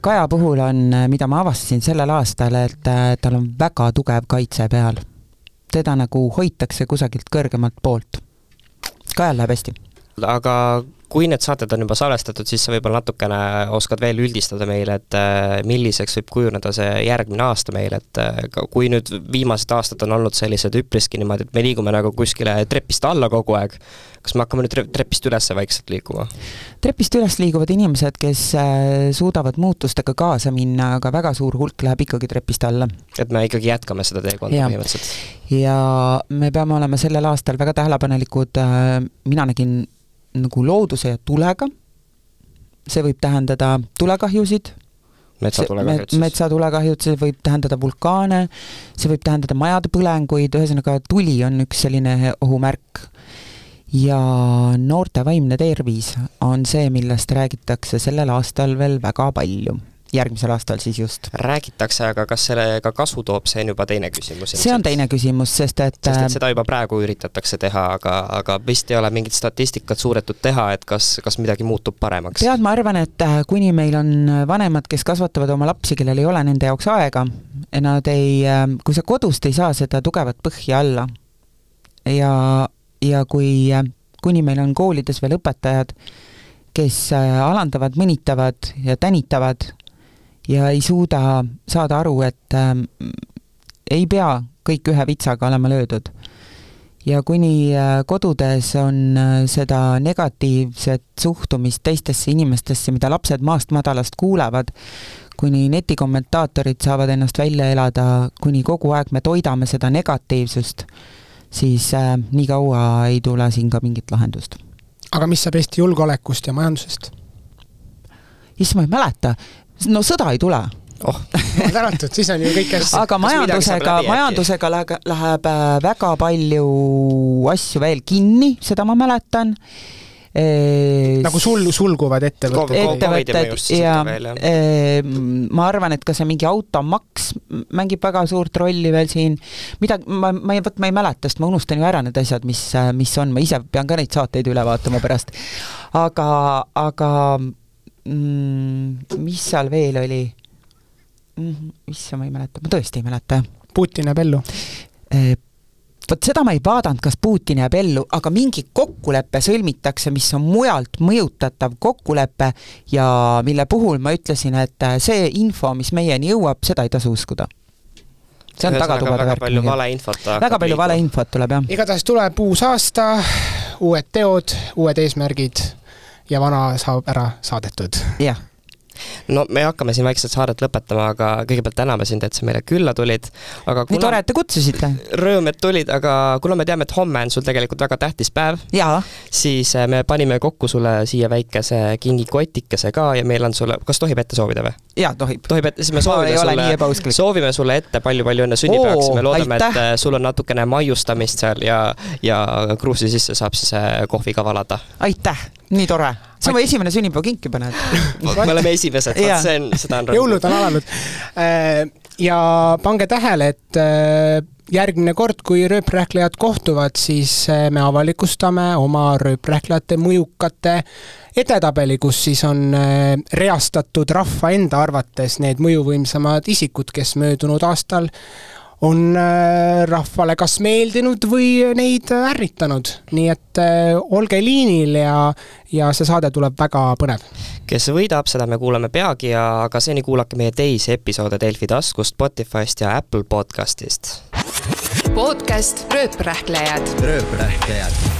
Speaker 5: Kaja puhul on, mida ma avastasin sellel aastal, et tal on väga tugev kaitse peal. teda nagu hoitakse kusagilt kõrgemalt poolt. Kajal läheb hästi.
Speaker 3: aga kui need saated on juba salvestatud, siis sa võib-olla natukene oskad veel üldistada meile, et äh, milliseks võib kujuneda see järgmine aasta meil, et äh, kui nüüd viimased aastad on olnud sellised üpriski niimoodi, et me liigume nagu kuskile trepist alla kogu aeg, kas me hakkame nüüd trepist üles vaikselt liikuma?
Speaker 5: trepist üles liiguvad inimesed, kes äh, suudavad muutustega kaasa minna, aga väga suur hulk läheb ikkagi trepist alla.
Speaker 3: et me ikkagi jätkame seda teekonda põhimõtteliselt?
Speaker 5: ja me peame olema sellel aastal väga tähelepanelikud, mina nägin nagu looduse ja tulega, see võib tähendada tulekahjusid,
Speaker 3: metsatulekahjud siis?
Speaker 5: metsatulekahjud, see võib tähendada vulkaane, see võib tähendada majade põlenguid, ühesõnaga tuli on üks selline ohumärk. ja noorte vaimne tervis on see, millest räägitakse sellel aastal veel väga palju. Järgmisel aastal siis just.
Speaker 3: räägitakse, aga kas sellega kasu toob, see on juba teine küsimus.
Speaker 5: see on teine küsimus, sest et
Speaker 3: sest et seda juba praegu üritatakse teha, aga, aga vist ei ole mingit statistikat suudetud teha, et kas, kas midagi muutub paremaks?
Speaker 5: tead, ma arvan, et äh, kuni meil on vanemad, kes kasvatavad oma lapsi, kellel ei ole nende jaoks aega, nad ei, äh, kui sa kodust ei saa seda tugevat põhja alla ja, ja kui, äh, kuni meil on koolides veel õpetajad, kes alandavad, mõnitavad ja tänitavad ja ei suuda saada aru, et äh, ei pea kõik ühe vitsaga olema löödud. ja kuni äh, kodudes on äh, seda negatiivset suhtumist teistesse inimestesse, mida lapsed maast madalast kuulevad, kuni netikommentaatorid saavad ennast välja elada, kuni kogu aeg me toidame seda negatiivsust, siis äh, nii kaua ei tule siin ka mingit lahendust.
Speaker 4: aga mis saab Eesti julgeolekust ja majandusest?
Speaker 5: issand, ma ei mäleta, no sõda ei tule
Speaker 3: oh
Speaker 4: jumal tänatud, siis on ju kõik hästi.
Speaker 5: aga majandusega, majandusega läheb, läheb äh, väga palju asju veel kinni, seda ma mäletan
Speaker 4: e. nagu sul-, sulguvad ettevõtted?
Speaker 5: ettevõtted ja e, ma arvan, et ka see mingi automaks mängib väga suurt rolli veel siin, mida ma, ma ei, vot ma ei mäleta, sest ma unustan ju ära need asjad, mis, mis on, ma ise pean ka neid saateid üle vaatama pärast. aga, aga mm,, mis seal veel oli mm,? issand, ma ei mäleta, ma tõesti ei mäleta.
Speaker 4: Putin jääb ellu
Speaker 5: e,? vot seda ma ei vaadanud, kas Putin jääb ellu, aga mingi kokkulepe sõlmitakse, mis on mujalt mõjutatav kokkulepe ja mille puhul ma ütlesin, et see info, mis meieni jõuab, seda ei tasu uskuda see on tagatubade
Speaker 3: värk. väga palju valeinfot.
Speaker 5: väga palju valeinfot tuleb, jah.
Speaker 4: igatahes tuleb uus aasta, uued teod, uued eesmärgid ja vana saab ära saadetud.
Speaker 5: jah
Speaker 3: no me hakkame siin vaikselt saadet lõpetama, aga kõigepealt täname sind, et sa meile külla tulid, aga kuna...
Speaker 5: nii tore, et te kutsusite!
Speaker 3: Rõõm, et tulid, aga kuna me teame, et homme on sul tegelikult väga tähtis päev, siis äh, me panime kokku sulle siia väikese kingikotikese ka ja meil on sulle, kas tohib ette soovida või?
Speaker 5: jaa, tohib.
Speaker 3: tohib ette, siis me soovime sulle, soovime sulle ette palju-palju õnne sünnipäevaks, me loodame, et äh, sul on natukene maiustamist seal ja, ja kruusi sisse saab siis äh, kohviga valada.
Speaker 5: aitäh, nii tore see on mu esimene sünnipäevakink juba, näed.
Speaker 3: me oleme esimesed, vot see on, seda on
Speaker 4: jõulud on alanud. Äh, ja pange tähele, et äh, järgmine kord, kui rööprähklejad kohtuvad, siis äh, me avalikustame oma rööprähklejate mõjukate edetabeli, kus siis on reastatud rahva enda arvates need mõjuvõimsamad isikud, kes möödunud aastal on äh, rahvale kas meeldinud või neid ärritanud. nii et äh, olge liinil ja, ja see saade tuleb väga põnev.
Speaker 3: kes võidab, seda me kuuleme peagi ja aga seni kuulake meie teisi episoode Delfi taskust, Spotify'st ja Apple podcastist.
Speaker 1: podcast Rööprähklejad.
Speaker 2: rööprähklejad